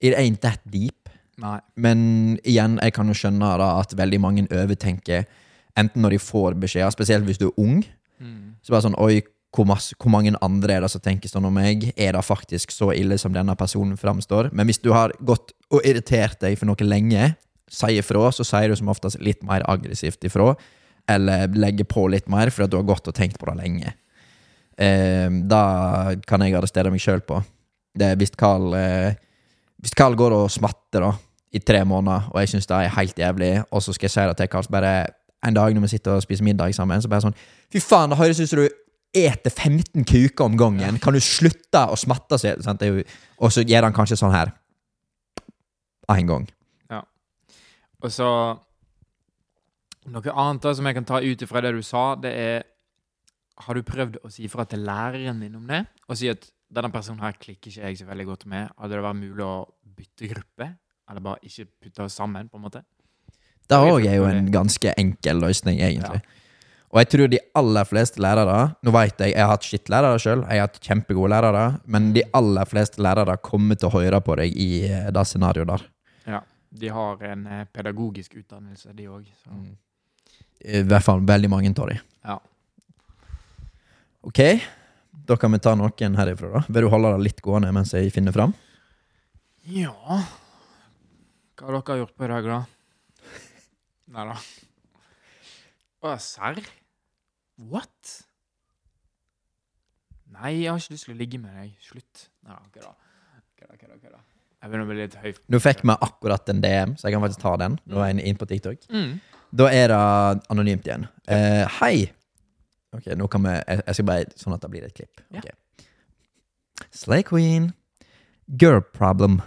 It ain't that deep. Nei. Men igjen, jeg kan jo skjønne da at veldig mange overtenker, enten når de får beskjeder, spesielt hvis du er ung, Mm. så bare sånn Oi, hvor, masse, hvor mange andre er det som tenker sånn om meg? Er det faktisk så ille som denne personen framstår? Men hvis du har gått og irritert deg for noe lenge, sier ifra, så sier du som oftest litt mer aggressivt ifra. Eller legge på litt mer fordi at du har gått og tenkt på det lenge. Eh, da kan jeg arrestere meg sjøl på. Det er hvis Carl eh, Hvis Carl går og smatter da i tre måneder, og jeg syns det er helt jævlig, og så skal jeg si det til Carl bare en dag når vi sitter og spiser middag sammen, så bare sånn Fy faen, det høres ut som du eter 15 kuker om gangen. Kan du slutte å smatte seg? Og så gjør han kanskje sånn her. En gang. Ja. Og så Noe annet da som jeg kan ta ut ifra det du sa, det er Har du prøvd å si fra til læreren din om det? Og si at denne personen her klikker ikke jeg så veldig godt med. Hadde det vært mulig å bytte gruppe? Eller bare ikke putte oss sammen, på en måte? Det òg er jo en ganske enkel løsning, egentlig. Og jeg tror de aller fleste lærere Nå vet jeg, jeg har hatt skittlærere sjøl, jeg har hatt kjempegode lærere, men de aller fleste lærere kommer til å høre på deg i eh, det scenarioet der. Ja. De har en eh, pedagogisk utdannelse, de òg. I hvert fall veldig mange av dem. Ja. Ok, da kan vi ta noen herifra, da. Vil du holde det litt gående mens jeg finner fram? Ja Hva har dere gjort på i dag, da? Nei da. Å, serr? What? Nei, jeg har ikke lyst til å ligge med deg. Slutt. Nei da, kødda. Kødda, kødda, kødda. Jeg begynner å bli litt høy. Nå fikk vi akkurat en DM, så jeg kan faktisk ta den. Nå er jeg inne på TikTok. Mm. Da er det anonymt igjen. Eh, hei! Ok, nå kan vi Jeg jeg skal bare sånn at det blir et klipp. Ja. Slay Queen. Girl problem.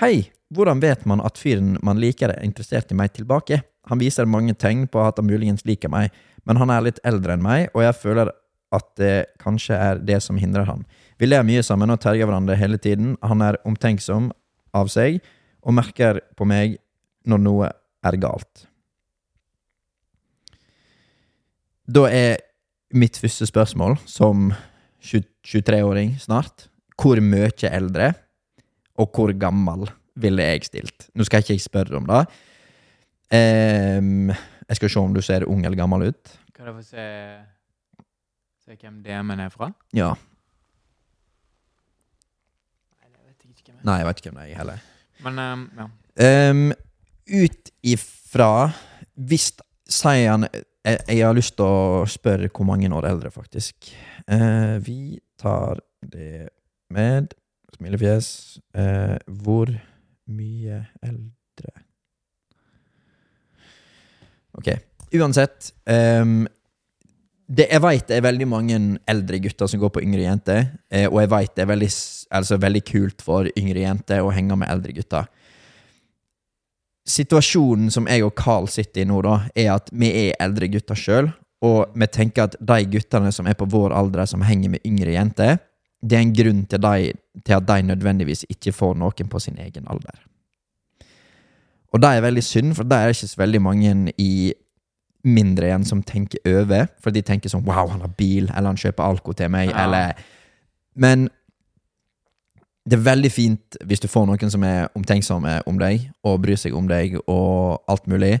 Hei! Hvordan vet man at fyren man liker, er interessert i meg tilbake? Han viser mange tegn på at han muligens liker meg, men han er litt eldre enn meg, og jeg føler at det kanskje er det som hindrer han. Vi ler mye sammen og terger hverandre hele tiden. Han er omtenksom av seg og merker på meg når noe er galt. Da er mitt første spørsmål, som 23-åring snart, hvor mye eldre og hvor gammel ville jeg stilt? Nå skal ikke jeg spørre om det. Um, jeg skal se om du ser ung eller gammel ut. Kan jeg få se Se hvem DM-en er fra? Ja. Nei, jeg jeg vet ikke hvem det er, jeg heller. Men um, ja. Um, ut ifra Hvis sier han jeg, jeg har lyst til å spørre hvor mange år eldre, faktisk. Eh, vi tar det med smilefjes. Eh, hvor mye eldre Ok. Uansett. Um, det, jeg veit det er veldig mange eldre gutter som går på yngre jenter, eh, og jeg veit det er veldig, altså, veldig kult for yngre jenter å henge med eldre gutter situasjonen som jeg og Carl sitter i nå, da, er at vi er eldre gutter sjøl, og vi tenker at de guttene som er på vår alder, som henger med yngre jenter, det er en grunn til, de, til at de nødvendigvis ikke får noen på sin egen alder. Og det er veldig synd, for det er ikke så veldig mange i mindre igjen som tenker over, for de tenker sånn Wow, han har bil, eller han kjøper alko til meg, Ja. eller Men det er veldig fint hvis du får noen som er omtenksomme om deg, og bryr seg om deg, og alt mulig,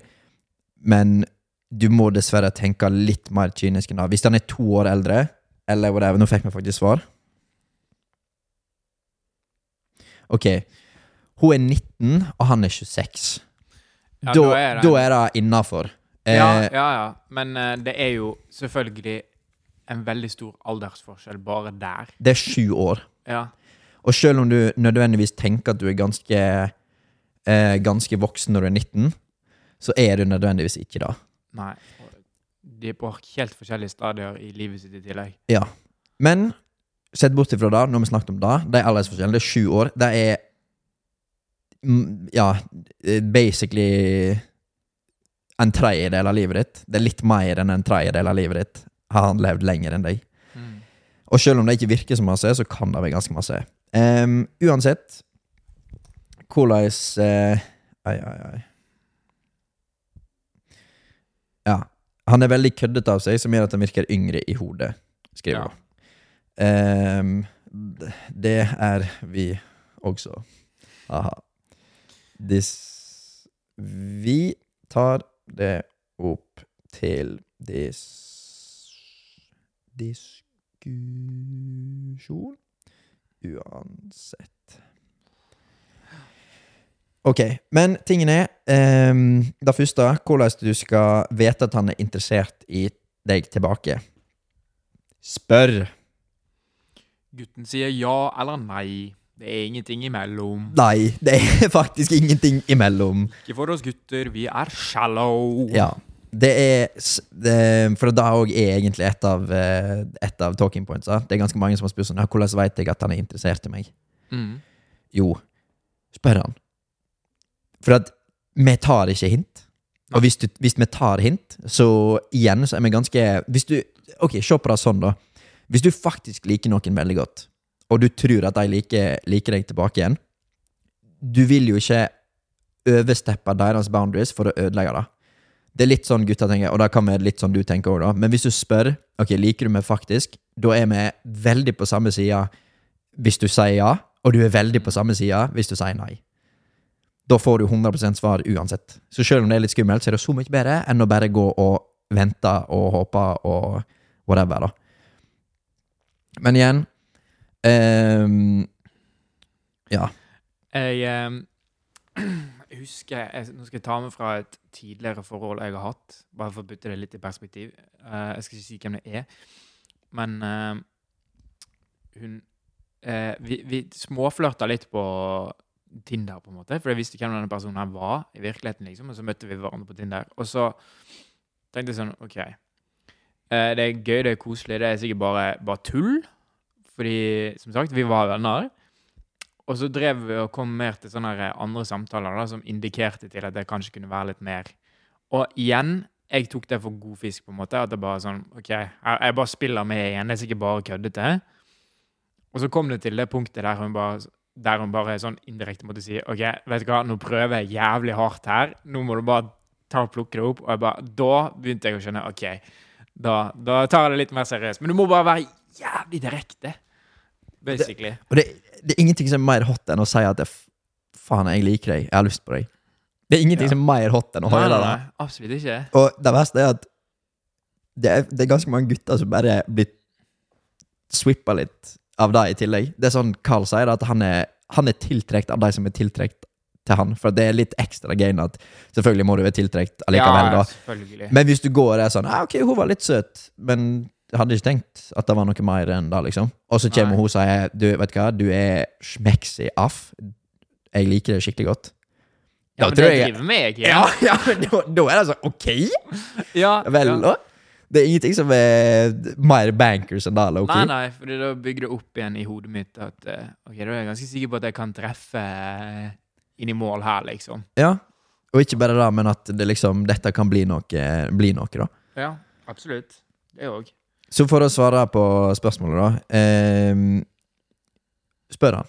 men du må dessverre tenke litt mer kynisk enn det. Hvis han er to år eldre, eller whatever Nå fikk vi faktisk svar. Ok. Hun er 19, og han er 26. Ja, da, er det- det innafor. Ja, Eh, ja, ja. Men uh, det er jo selvfølgelig en veldig stor aldersforskjell bare der. det er sju år. Ja. Og selv om du nødvendigvis tenker at du er ganske, eh, ganske voksen når du er 19, så er du nødvendigvis ikke det. Nei. De er på helt forskjellige stadier i livet sitt i tillegg. Ja. Men sett bort ifra det, når vi snakket om det, de aldersforskjellene, det er sju år. Det er mm, Ja, basically en tredjedel av livet ditt. Det er litt mer enn en tredjedel av livet ditt. Har han levd lenger enn deg? Og selv om det ikke virker så masse, så kan det være ganske masse. Um, uansett Hvordan uh, Ai, ai, ai. Ja. Han er veldig køddete av seg, som gjør at han virker yngre i hodet, skriver hun. D- det er vi også. Aha. Dis Vi tar det opp til dis... Diskusjon uansett. Ok, men tingen er um, Det første, hvordan du skal vite at han er interessert i deg tilbake. Spør. Gutten sier ja eller nei. Det er ingenting imellom. Nei, det er *laughs* faktisk ingenting imellom. Ikke for oss gutter, vi er shallow. Ja. Det er det, For da òg er egentlig et av, eh, et av talking pointsa. Det er ganske mange som har spurt sånn Hvordan vet jeg at han er interessert i meg? Mm. Jo, spør han. For at vi tar ikke hint. Og hvis, du, hvis vi tar hint, så igjen så er vi ganske Hvis du Ok, se på det sånn, da. Hvis du faktisk liker noen veldig godt, og du tror at de liker, liker deg tilbake igjen Du vil jo ikke oversteppe deres boundaries for å ødelegge det. Det er litt sånn gutta tenker, og da kan være litt sånn du tenker òg, da. Men hvis du spør ok, liker du meg faktisk, da er vi veldig på samme side hvis du sier ja, og du er veldig på samme side hvis du sier nei. Da får du 100 svar uansett. Så selv om det er litt skummelt, så er det så mye bedre enn å bare gå og vente og håpe og whatever, da. Men igjen um, Ja. Jeg ehm, *clears throat* husker jeg, Nå skal jeg ta med fra et tidligere forhold jeg har hatt, bare for å putte det litt i perspektiv. Uh, jeg skal ikke si hvem det er, men uh, hun uh, Vi, vi småflørta litt på Tinder, på en måte, for jeg visste hvem denne personen her var i virkeligheten, liksom, og så møtte vi hverandre på Tinder. Og så tenkte jeg sånn OK. det er gøy, det er koselig, det er sikkert bare, bare tull. Fordi, som sagt, vi var venner. Og så drev vi og kom mer til sånne andre samtaler da, som indikerte til at det kanskje kunne være litt mer. Og igjen, jeg tok det for god fisk, på en måte. At det bare sånn OK, jeg, bare spiller med igjen. Det er sikkert bare køddete. Og så kom det til det punktet der hun bare, der hun bare sånn indirekte måtte si OK, vet du hva, nå prøver jeg jævlig hardt her. Nå må du bare ta og plukke det opp. Og jeg bare, da begynte jeg å skjønne OK, da, da tar jeg det litt mer seriøst. Men du må bare være jævlig direkte. Basically. Og det, det er ingenting som er mer hot enn å si at faen, jeg liker deg, jeg har lyst på deg. Det er ingenting Ja. som er mer hot enn å høre det. absolutt ikke. Og det verste er at det er, det er ganske mange gutter som bare blir swippa litt av det i tillegg. Det er sånn Carl sier, at han er, han er tiltrekt av de som er tiltrekt til han. For det er litt ekstra gain at selvfølgelig må du være tiltrekt allikevel, ja, da. Men hvis du går og er sånn ah, Ok, hun var litt søt, men hadde ikke tenkt at det var noe mer enn det, liksom. Og så kommer hun og sier Du, vet hva, du er smeksig aff. Jeg liker det skikkelig godt. ja, Da men det jeg- driver meg Ja, ja, *laughs* ja men da, da er det sånn Ok! Ja, Vel, ja. Det er ingenting som er mer bankers enn det, Okay? Nei, nei, for da bygger det opp igjen i hodet mitt at eh, Ok, da er jeg ganske sikker på at jeg kan treffe eh, inn i mål her, liksom. Ja. Og ikke bare det, men at det liksom, dette kan bli noe, bli noe da. Ja, absolutt. Det òg. Så for å svare på spørsmålet, da ehm, Spør han.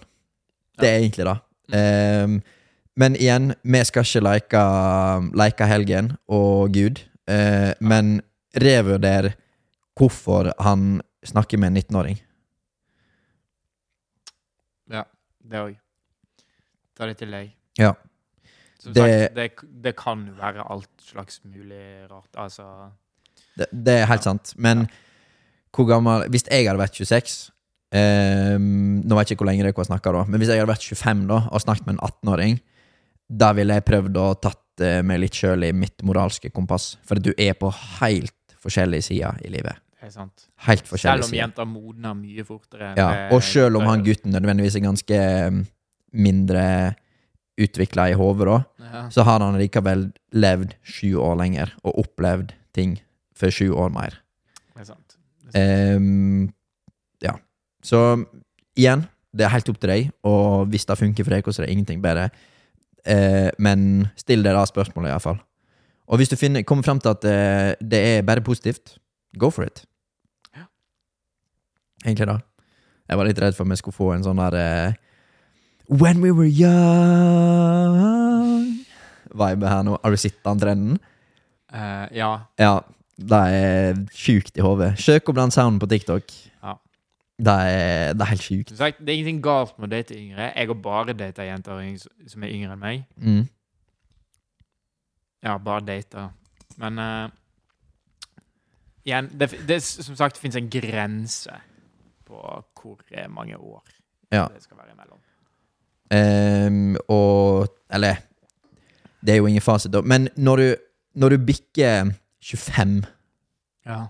Det er egentlig det. Ehm, men igjen, vi skal ikke leke, leke helgen og Gud, eh, men revurder hvorfor han snakker med en 19-åring. Ja, det òg. Ta det til deg. Ja. Som Det- sagt, det, det kan være alt slags mulig rart. Altså Det, det er helt sant. Men hvor gammel Hvis jeg hadde vært 26 eh, Nå vet jeg ikke hvor lenge dere har snakka, da, men hvis jeg hadde vært 25 da og snakket med en 18-åring, da ville jeg prøvd å tatt eh, meg litt sjøl i mitt moralske kompass. For du er på helt forskjellige sider i livet. Det er sant. Helt Selv om sider. jenter modner mye fortere. Ja, og sjøl om han gutten nødvendigvis er ganske eh, mindre utvikla i hodet, da, ja. så har han likevel levd sju år lenger og opplevd ting for sju år mer. Ehm, ja. Så igjen, det er helt opp til deg, og hvis det funker for deg, så er det ingenting bedre. Uh, men still deg da spørsmålet, iallfall. Og hvis du finner, kommer frem til at uh, det er bare positivt, go for it. Ja. Egentlig da. Jeg var litt redd for om jeg skulle få en sånn der uh, When we were young Vibe her nå. Har du sett den trenden? Ja. Ja, det er sjukt i hodet. Søk opp den sounden på TikTok. Ja. Det er, det er helt sjukt. Sagt, det er ingenting galt med å date yngre. Jeg har bare data jenter som er yngre enn meg. Mm. Ja, bare data. Men uh, igjen, det, det som sagt fins en grense på hvor eh, mange år Ja. det skal være imellom. Um, og Eller Det er jo ingen fasit. Men når du, når du bikker 25, Ja.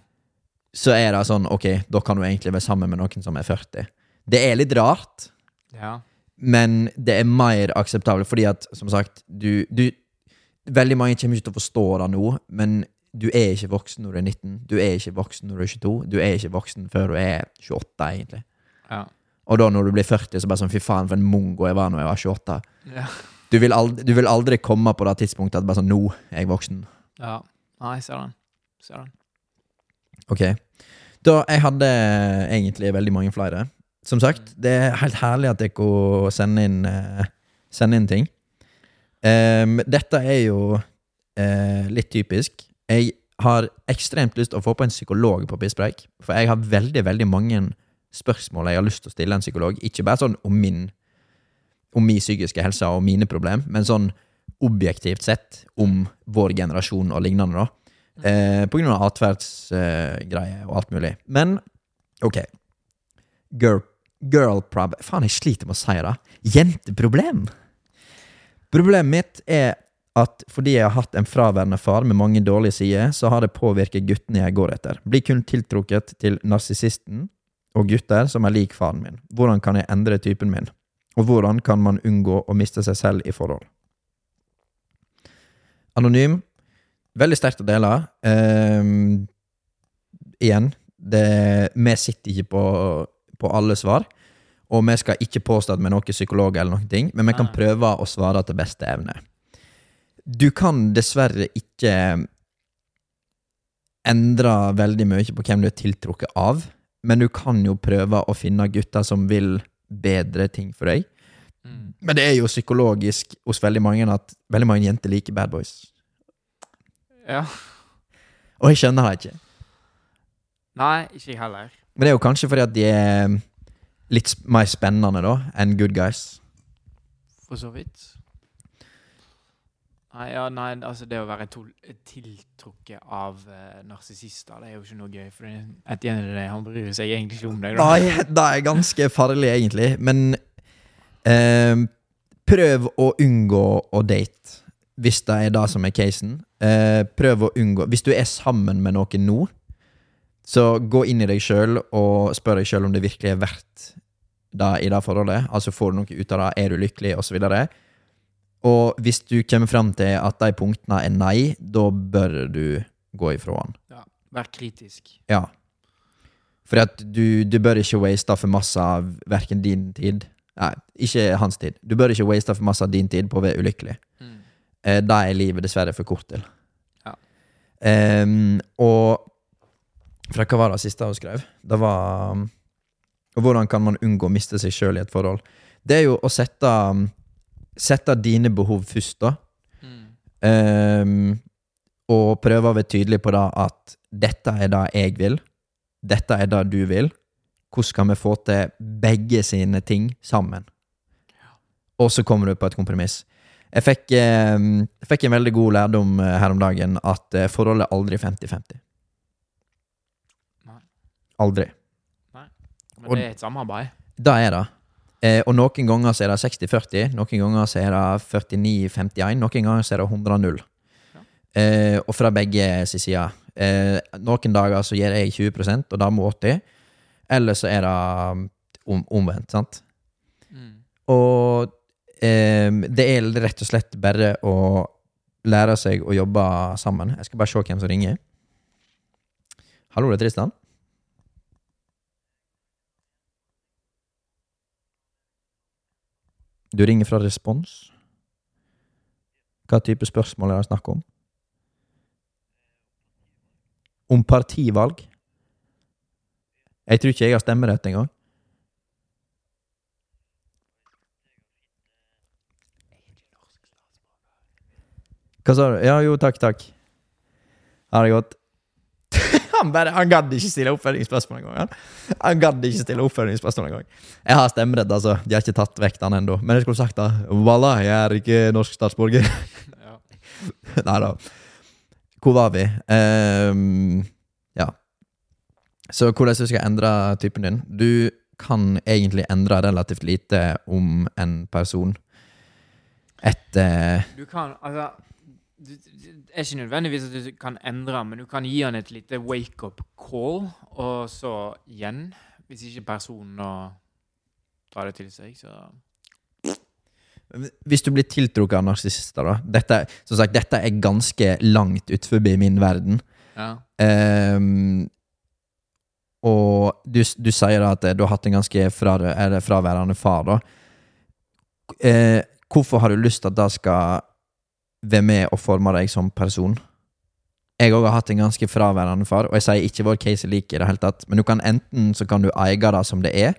så er det sånn Ok, da kan du egentlig være sammen med noen som er 40. Det er litt rart, ja. men det er mer akseptabelt fordi at, som sagt, du, du Veldig mange kommer ikke til å forstå det nå, men du er ikke voksen når du er 19, du er ikke voksen når du er 22, du er ikke voksen før du er 28, egentlig. Ja. Og da når du blir 40, så bare sånn fy faen, for en mongo jeg var når jeg var 28. Ja. Du vil, aldri, du vil aldri komme på det tidspunktet at bare sånn, nå er jeg voksen. ja. Nei, jeg ser den. Ser den. Ok. Da, jeg hadde egentlig veldig mange flere. Som sagt, det er helt herlig at dere kan sende inn, eh, sende inn ting. Um, dette er jo eh, litt typisk. Jeg har ekstremt lyst til å få på en psykolog på Pisspreik, for jeg har veldig, veldig mange spørsmål jeg har lyst til å stille en psykolog. Ikke bare sånn om min om min psykiske helse og mine problemer, men sånn objektivt sett om vår generasjon og lignende, da. Eh, på grunn av atferdsgreier og alt mulig. Men ok. Girl, girl prob... Faen, jeg sliter med å si det. Jenteproblem! Problemet mitt er at fordi jeg har hatt en fraværende far med mange dårlige sider, så har det påvirket guttene jeg går etter. Blir kun tiltrukket til narsissisten og gutter som er lik faren min. Hvordan kan jeg endre typen min? Og hvordan kan man unngå å miste seg selv i forhold? Anonym. Veldig sterkt å dele. Um, igjen, det, vi sitter ikke på, på alle svar. Og vi skal ikke påstå at vi er noen psykolog, eller noen ting, men vi kan prøve å svare til beste evne. Du kan dessverre ikke endre veldig mye på hvem du er tiltrukket av, men du kan jo prøve å finne gutter som vil bedre ting for deg. Mm. Men det er jo psykologisk hos veldig mange at veldig mange jenter liker bad boys. Ja. Og jeg skjønner det ikke. Nei, ikke jeg heller. Men det er jo kanskje fordi at de er litt mer spennende da enn good guys. For så vidt. Nei, ja, nei, altså det å være tiltrukket av uh, narsissister, det er jo ikke noe gøy. For at det, han bryr seg egentlig ikke om deg. da. Nei, *laughs* det er ganske farlig, egentlig. Men eh, prøv å unngå å date, hvis det er det som er casen. Eh, prøv å unngå Hvis du er sammen med noen nå, så gå inn i deg sjøl og spør deg sjøl om det virkelig er verdt det i det forholdet. Altså, får du noe ut av det? Er du lykkelig? Og så videre. Og hvis du kommer fram til at de punktene er nei, da bør du gå ifra han. Vær kritisk. Ja. For at du, du bør ikke waste for masse av verken din tid Nei, ikke hans tid. Du bør ikke waste for masse av din tid på å være ulykkelig. Mm. Eh, det er livet dessverre for kort til. Ja. Um, og fra hva var det siste hun skrev? Det var um, hvordan kan man unngå å miste seg sjøl i et forhold? Det er jo å sette, um, sette dine behov først, da. Mm. Ehm, og prøve å være tydelig på det at dette er det jeg vil, dette er det du vil. Hvordan kan vi få til begge sine ting sammen? Og så kommer du på et kompromiss. Jeg fikk, ehm, jeg fikk en veldig god lærdom eh, her om dagen at eh, forholdet er aldri 50-50. Nei. Aldri. Men Og- det er et samarbeid. Det er det. Eh, og noen ganger så er det 60-40, noen ganger så er det 49-51, noen ganger så er det 100-0. Eh, og fra begge sin side. Eh, noen dager så gir jeg 20% og må 80 eller så er det om, omvendt, sant? Mm. Og det er rett og slett bare å lære seg å jobbe sammen. Jeg skal bare se hvem som ringer. Hallo, det er Tristan. Du ringer fra Respons. Hva type spørsmål er det snakk om? Om partivalg? Jeg tror ikke jeg har stemmerett engang. Hva sa du? Ja, jo, takk, takk. Ha det godt. *laughs* han bare, han gadd ikke stille oppfølgingsspørsmål engang. Han, han gadd ikke stille oppfølgingsspørsmål engang. Jeg har stemmerett, altså. De har ikke tatt vekk den ennå. Men jeg skulle sagt da Voilà, jeg er ikke norsk statsborger. Ja. *laughs* Nei da. Hvor var vi? Ja. Så hvordan du skal endre typen din? Du kan egentlig endre relativt lite om en person etter Du kan, altså du, Det er ikke nødvendigvis at du kan endre, men du kan gi han et lite wake-up call, og så igjen Hvis ikke personen tar det til seg, så Hvis du blir tiltrukket av narsissister, da dette, Som sagt, dette er ganske langt utenfor min verden. Ja. Ehm, og du, du sier at eh, du har hatt en ganske fra, fraværende far, da. Eh, hvorfor har du lyst til at det skal være med og forme deg som person? Jeg òg har hatt en ganske fraværende far, og jeg sier ikke vår case er lik i det hele tatt, men du kan enten så kan du eie det som det er,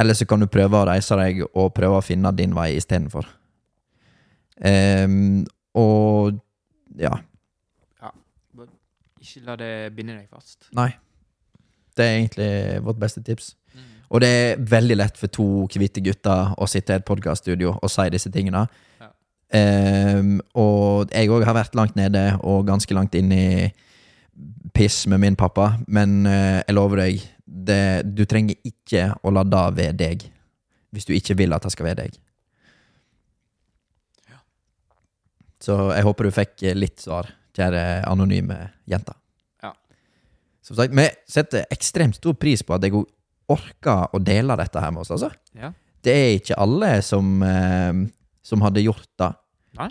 eller så kan du prøve å reise deg og prøve å finne din vei istedenfor. Um, og ja. Ikke la det binde deg fast. Nei. Det er egentlig vårt beste tips. Og det er veldig lett for to hvite gutter å sitte i et podkaststudio og si disse tingene. Ja. Um, og jeg òg har vært langt nede og ganske langt inn i piss med min pappa, men uh, jeg lover deg, det, du trenger ikke å la det være deg. Hvis du ikke vil at det skal være deg. Ja. Så jeg håper du fikk litt svar, kjære anonyme jenter. Som sagt, vi setter ekstremt stor pris på at jeg orker å dele dette her med oss, altså. Ja. Det er ikke alle som, eh, som hadde gjort det. Nei.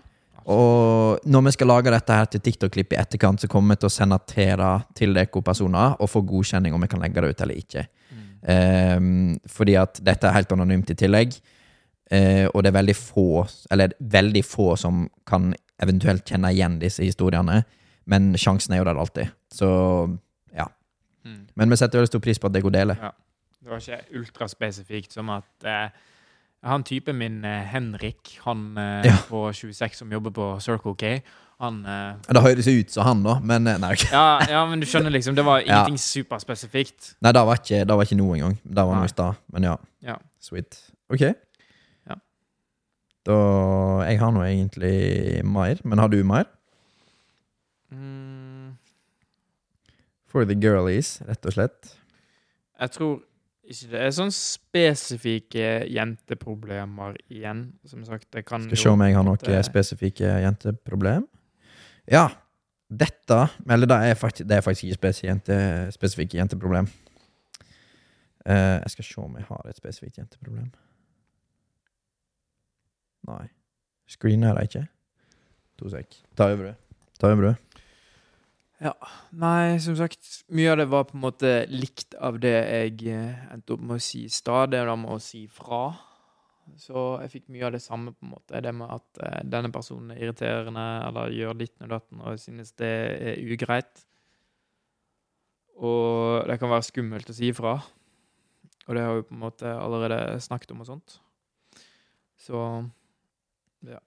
Og når vi skal lage dette her til TikTok-klipp i etterkant, så kommer vi til å sende Tera til dere personer og få godkjenning om vi kan legge det ut eller ikke. Mm. Eh, fordi at dette er helt anonymt i tillegg. Eh, og det er veldig få, eller veldig få som kan eventuelt kjenne igjen disse historiene. Men sjansen er jo der alltid. Så. Mm. Men vi setter veldig stor pris på at dere deler. Ja. Det var ikke ultraspesifikt som at eh, han typen min, eh, Henrik, han eh, Ja. på 26 som jobber på Circle K, han eh, Det høres ut som han, da, men eh, nei, ja, ja, men du skjønner liksom, det var Ja. ingenting superspesifikt. nei det, var ikke, det var ikke noe engang. Det var noe i stad. Men ja. Ja. Sweet. Ok. Ja. Da Jeg har nå egentlig mer, men har du mer? Mm, For the girlies, rett og slett. jeg tror ikke det er sånn spesifikke jenteproblemer igjen. Som sagt, det kan Skal se om jeg har noen spesifikke jenteproblem. Ja. Dette Eller det er faktisk, det er faktisk ikke spes jente, spesifikke jenteproblem. Uh, jeg skal se om jeg har et spesifikt jenteproblem. Nei. Screener jeg ikke. To sek. Ta over, du. Ta over, du. Nei, som sagt, mye av det var på en måte likt av det jeg eh, endte opp med å si i stad. Det med å si fra. Så jeg fikk mye av det samme, på en måte. Det med at eh, denne personen er irriterende, eller gjør litt og datten, og synes det er ugreit. Og det kan være skummelt å si ifra. Og det har vi på en måte allerede snakket om og sånt. Så ja.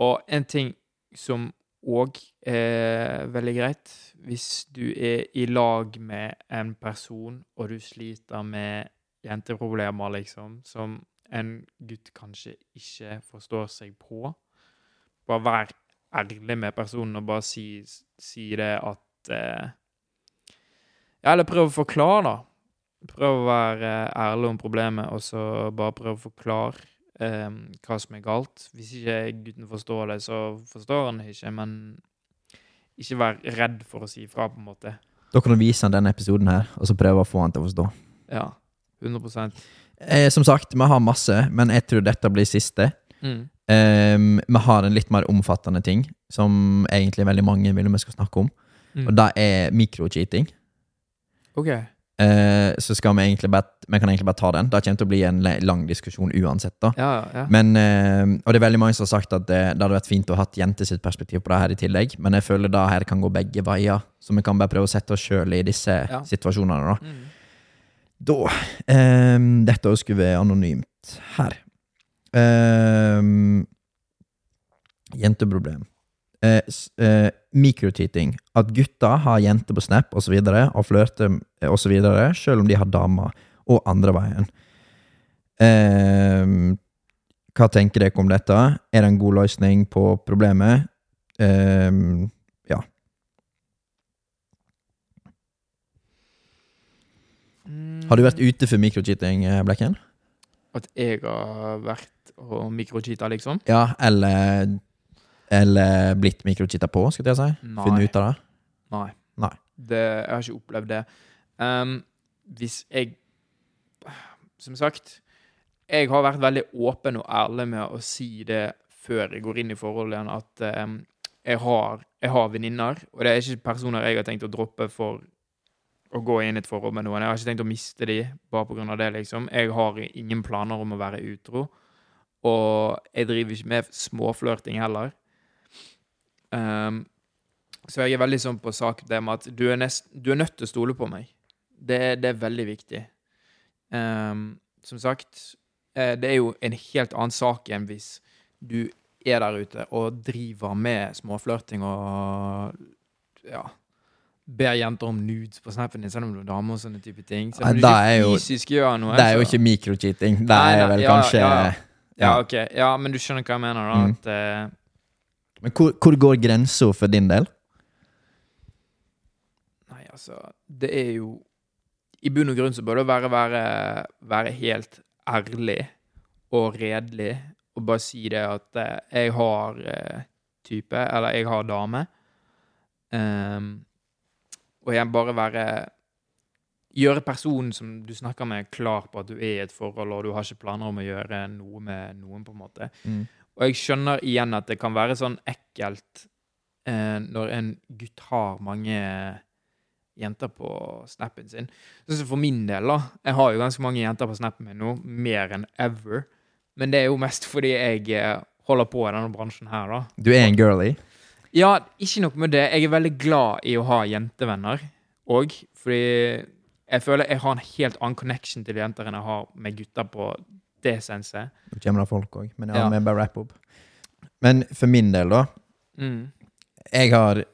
Og en ting som òg eh, veldig greit, hvis du er i lag med en person, og du sliter med jenteproblemer, liksom, som en gutt kanskje ikke forstår seg på, bare vær ærlig med personen og bare si, si det at eh, eller prøv å forklare, da. Prøv å være ærlig om problemet, og så bare prøv å forklare eh, hva som er galt. Hvis ikke gutten forstår det, så forstår han det ikke, men ikke vær redd for å si ifra, på en måte. Da kan du vise han denne episoden her, og så prøve å få han til å forstå. Ja. 100 Eh, som sagt, vi har masse, men jeg tror dette blir siste. mm. Ehm, vi har en litt mer omfattende ting, som egentlig veldig mange vil vi skal snakke om. Mm. Og det er mikrocheating. OK. Eh, så skal vi egentlig bare Vi kan egentlig bare ta den. Det kommer til å bli en lang diskusjon uansett. da Ja, ja. Men, eh, Og det er veldig mange som har sagt at det, det hadde vært fint å ha hatt jente sitt perspektiv på det her i tillegg, men jeg føler det her kan gå begge veier, så vi kan bare prøve å sette oss sjøl i disse Ja. situasjonene. da Mm. Da ehm, Dette skulle være anonymt her. Ehm, jenteproblem. Eh, eh, Mikrocheating. At gutter har jenter på Snap. Og, så og flørter osv., selv om de har damer, og andre veien. Eh, hva tenker dere om dette? Er det en god løsning på problemet? Eh, ja. Har du vært ute for mikrocheating, eh, Blekken? At jeg har vært og mikrocheata, liksom? Ja, eller Eller blitt mikrochitta på, skal jeg si. Nei. Funnet ut av det. Nei. Nei. Det, jeg har ikke opplevd det. Um, hvis jeg Som sagt, jeg har vært veldig åpen og ærlig med å si det før jeg går inn i forholdet igjen, at um, jeg har, jeg har venninner, og det er ikke personer jeg har tenkt å droppe for å gå inn i et forhold med noen. Jeg har ikke tenkt å miste de bare av det, liksom. Jeg har ingen planer om å være utro, og jeg driver ikke med småflørting heller. Ehm, så jeg er veldig sånn på sak det med at du er, nest, du er nødt til å stole på meg. Det, det er veldig viktig. Um, som sagt, eh, det er jo en helt annen sak enn hvis du er der ute og driver med småflørting og ja, ber jenter om nudes på snappen din, selv om du er dame og sånne type ting. Selv om du ikke fysisk gjør noe. Det er jo ikke mikrocheating. Det er vel ja, kanskje ja. ja. ja, ok. Ja, men du skjønner hva jeg mener, da. Mm. At, eh, Men hvor, hvor går grensa for din del? Nei, altså Det er jo I bunn og grunn så bør det være, være, være helt ærlig og redelig og bare si det at eh, jeg har eh, type, eller jeg har dame. Um, og jeg bare være Gjøre personen som du snakker med, klar på at du er i et forhold, og du har ikke planer om å gjøre noe med noen, på en måte. Mm. Og jeg skjønner igjen at det kan være sånn ekkelt eh, når en gutt har mange jenter på snappen sin. Så for min del, da. Jeg har jo ganske mange jenter på snappen min nå, mer enn ever. Men det er jo mest fordi jeg eh, holder på i denne bransjen her, da. Du er en girly. Ja, ikke nok med det. Jeg er veldig glad i å ha jentevenner òg, fordi jeg føler jeg har en helt annen connection til jenter enn jeg har med gutter på det senset. Nå kommer det folk òg, men ja, Ja. vi bare wrap opp. Men for min del, da. Mm. Jeg har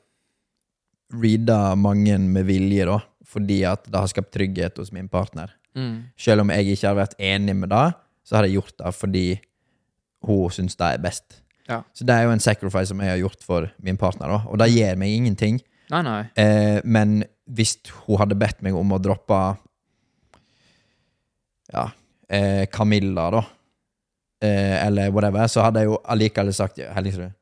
reada mange med vilje, da, fordi at det har skapt trygghet hos min partner. Mm. Selv om jeg ikke har vært enig med det, så har jeg gjort det fordi hun syns det er best. Ja. Så det er jo en sacrifice som jeg har gjort for min partner, da. Og det gir meg ingenting. Nei, nei. Eh, men hvis hun hadde bedt meg om å droppe Ja, eh, Camilla, da, eh, eller whatever, så hadde jeg jo allikevel sagt ja, Hellingsrud.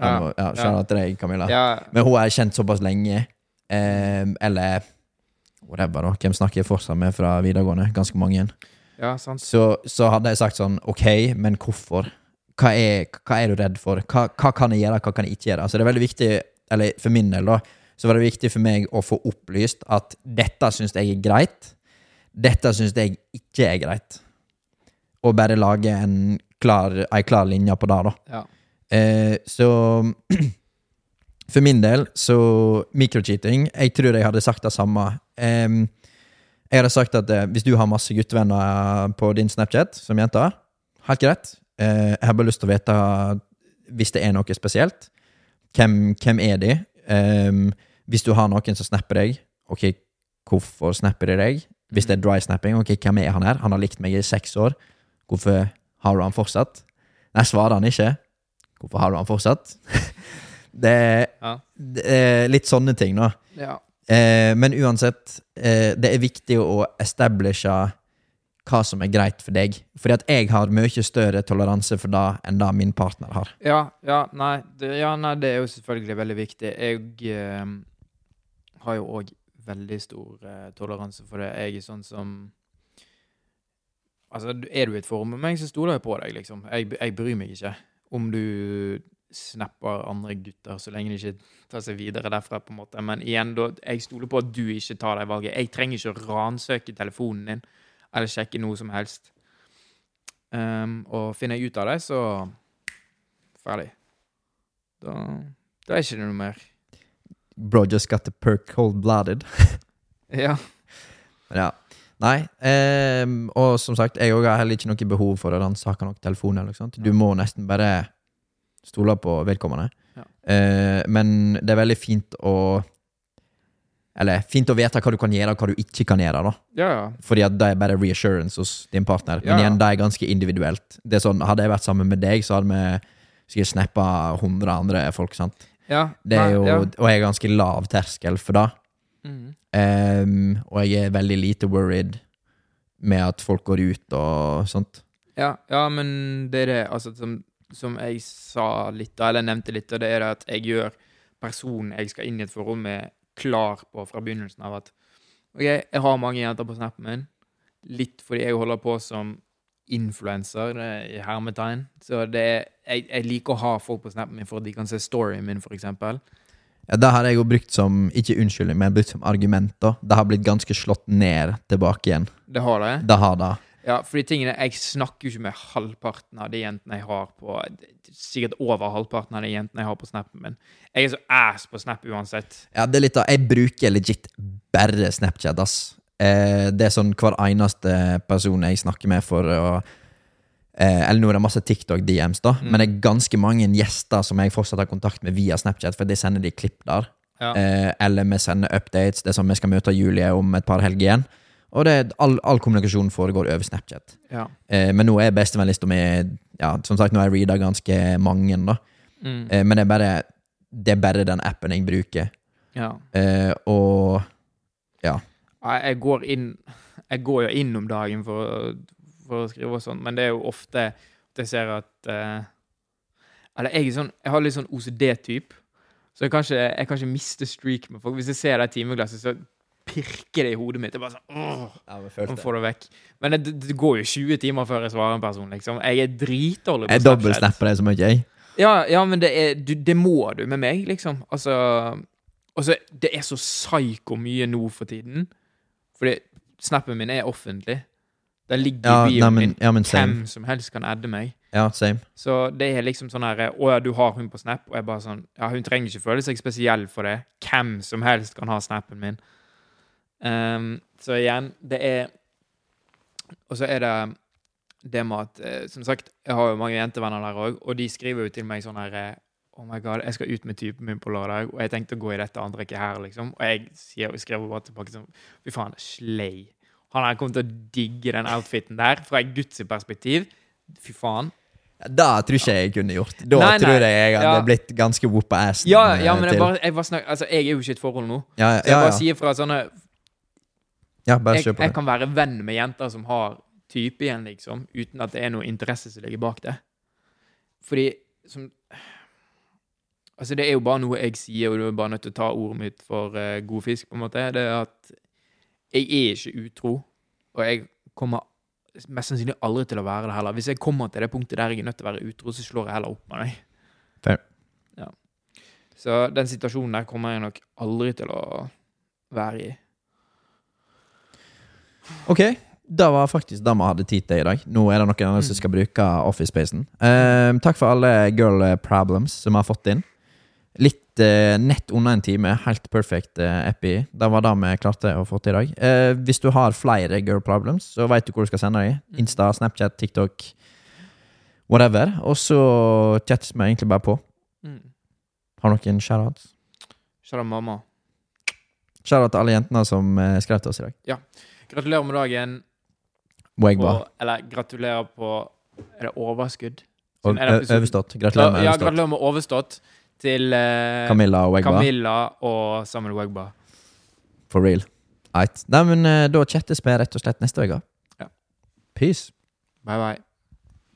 Ja, ja, Skjønner til deg, Camilla. Ja, Men hun er kjent såpass lenge. Eh, eller whatever, da. Hvem snakker jeg fortsatt med fra videregående? Ganske mange. ja sant. Så, så hadde jeg sagt sånn OK, men hvorfor? Hva er, hva er du redd for? Hva, hva kan jeg gjøre, hva kan jeg ikke gjøre? Så det er veldig viktig, eller for min del, da, så var det viktig for meg å få opplyst at dette syns jeg er greit. Dette syns jeg ikke er greit. Og bare lage en klar, ei klar linje på det, da. Ja. Eh, så *clears throat* For min del, så Microcheating Jeg tror jeg hadde sagt det samme. Em, jeg hadde sagt at eh, hvis du har masse guttevenner på din Snapchat som jente, helt greit. Eh, jeg har bare lyst til å vite, hvis det er noe spesielt, hvem, hvem er de? Hvis du har noen som snapper deg, ok, hvorfor snapper de deg? Hvis det er dry snapping, ok, hvem er han her? Han har likt meg i seks år. Hvorfor har du han fortsatt? Nei, svarer han ikke. Hvorfor har du han fortsatt? *laughs* det, er, Ja. det er litt sånne ting, da. ja. Eh, men uansett, eh, det er viktig å establishe hva som er greit for deg. Fordi at jeg har mye større toleranse for det enn det min partner har. Ja, ja, nei, det, ja, nei, det er jo selvfølgelig veldig viktig. Jeg eh, har jo òg veldig stor eh, toleranse for det. Jeg er sånn som Altså, er du i et forum med meg, så stoler jeg på deg, liksom. Jeg, jeg bryr meg ikke om du snapper andre gutter, så lenge de ikke tar seg videre derfra, på en måte. Men igjen, da, jeg stoler på at du ikke tar det valget. Jeg trenger ikke å ransøke telefonen din eller sjekke noe som helst. Um, og finner jeg ut av det, så Ferdig. Da, da er ikke det noe mer. Bro just got the perk cold-blooded. Ja. *laughs* Ja. Nei. Eh, og som sagt, jeg har heller ikke noe behov for å ransake noen telefon. eller noe sånt. Du må nesten bare stole på vedkommende. Ja. Eh, men det er veldig fint å Eller fint å vite hva du kan gjøre, og hva du ikke kan gjøre. da Ja, ja. Fordi at det er bare reassurance hos din partner. Men igjen, det er ganske individuelt. Det er sånn, Hadde jeg vært sammen med deg, så hadde vi sikkert snappa 100 andre folk. sant? ja. Det er jo. Og jeg er ganske lav terskel for det. Mhm. Um, og jeg er veldig lite worried med at folk går ut og sånt. ja, ja, men det er det altså, som, som jeg sa litt, eller nevnte litt, og det er det at jeg gjør personen jeg skal inn i et forhold med, klar på fra begynnelsen av at OK, jeg har mange jenter på snappen min, litt fordi jeg holder på som influenser er i hermetegn. Så det er, jeg, jeg liker å ha folk på snappen min for at de kan se storyen min, for eksempel. Ja, Det har jeg jo brukt som ikke unnskyldning, men brukt som argument. da Det har blitt ganske slått ned tilbake igjen. Det har det. Det har det. Ja, fordi tingene, Jeg snakker jo ikke med halvparten av de jentene jeg har på Sikkert over halvparten av de jentene jeg har på snappen min. Jeg er så ass på snap uansett. Ja, det er litt av Jeg bruker legit bare Snapchat, ass. Eh, det er sånn hver eneste person jeg snakker med for å eh, Eller nå er det masse TikTok-DMs, da, Mm. men det er ganske mange gjester som jeg fortsatt har kontakt med via Snapchat, for de sender de klipp der. Ja. Eh, eller vi sender updates. Det er sånn vi skal møte Julie om et par helger igjen. Og det all, all kommunikasjon foregår over Snapchat. Ja. Eh, men nå er bestevennlista mi ja, Som sagt, nå har jeg reada ganske mange, da. Mm. Eh, men det er bare Det er bare den appen jeg bruker. ja. Eh, og ja. Jeg går inn Jeg går jo inn om dagen for, å- for å skrive og sånn, men det er jo ofte at jeg ser at uh, Eller jeg er sånn Jeg har litt sånn OCD-typ, så jeg kan, ikke, jeg kan ikke miste streak med folk. Hvis jeg ser det timeglasset, så pirker det i hodet mitt. Det er bare sånn åh, Man får det vekk. Men det, det går jo 20 timer før jeg svarer en person, liksom. Jeg er dritdårlig på Jeg dobbeltsnapper deg så mye, jeg. Ja, ja, men det, er, du, det må du med meg, liksom. Altså, altså Det er så psyko mye nå for tiden. Fordi snappen min er offentlig. Der ligger Ja, bioen nei, men, min. ja. Hvem som helst kan adde meg. Ja, same. Så det er liksom sånn her Å ja, du har hun på Snap? Og jeg bare sånn Ja, hun trenger ikke føle seg spesiell for det. Hvem som helst kan ha snappen min. Um, så igjen, det er Og så er det det med at eh, Som sagt, jeg har jo mange jentevenner der òg, og de skriver jo til meg sånn her eh, Oh my god, jeg skal ut med typen min på lørdag, og jeg tenkte å gå i dette antrekket her, liksom. Og jeg sier, skrev bare tilbake sånn Fy faen, slay. Han her kommer til å digge den outfiten der, fra et Guds perspektiv. Fy faen. Det tror ikke jeg kunne gjort. Da Nei, nei. tror jeg jeg hadde Ja. blitt ganske whoop ass. Ja, ja, men jeg, bare, jeg, snak, altså, jeg er jo ikke i et forhold nå. ja, Så jeg bare sier fra sånne jeg, jeg kan være venn med jenter som har type igjen, liksom, uten at det er noe interesse som ligger bak det. Fordi som Altså, det er jo bare noe jeg sier, og du er bare nødt til å ta ordet mitt for uh, god fisk, på en måte. Det er at jeg er ikke utro, og jeg kommer mest sannsynlig aldri til å være det heller. Hvis jeg kommer til det punktet der jeg er nødt til å være utro, så slår jeg heller opp med deg. Ja. Så den situasjonen der kommer jeg nok aldri til å være i. Ok, det var faktisk det vi hadde tid til i dag. Nå er det noen andre som skal bruke Office-spacen. Eh, takk for alle girl problems som vi har fått inn. Litt nett under en time. Helt perfect eh, epi. Det var det vi klarte å få til i dag. Eh, hvis du har flere girl problems, så vet du hvor du skal sende dem. Insta, Snapchat, TikTok, whatever. Og så chattes vi egentlig bare på. Mm. Har noen shoutouts? Kjære mamma. Shoutout til alle jentene som eh, skrev til oss i dag. Gratulerer med dagen. Og, eller gratulerer på Er det overskudd? Er det overstått. Gratulerer med Ja, overstått. gratulerer med overstått til eh, Camilla og Wegba. Camilla og Samuel Wegba. For real. Right. Nei, men eh, da chattes vi rett og slett neste uke. Ja. Peace. Bye, bye.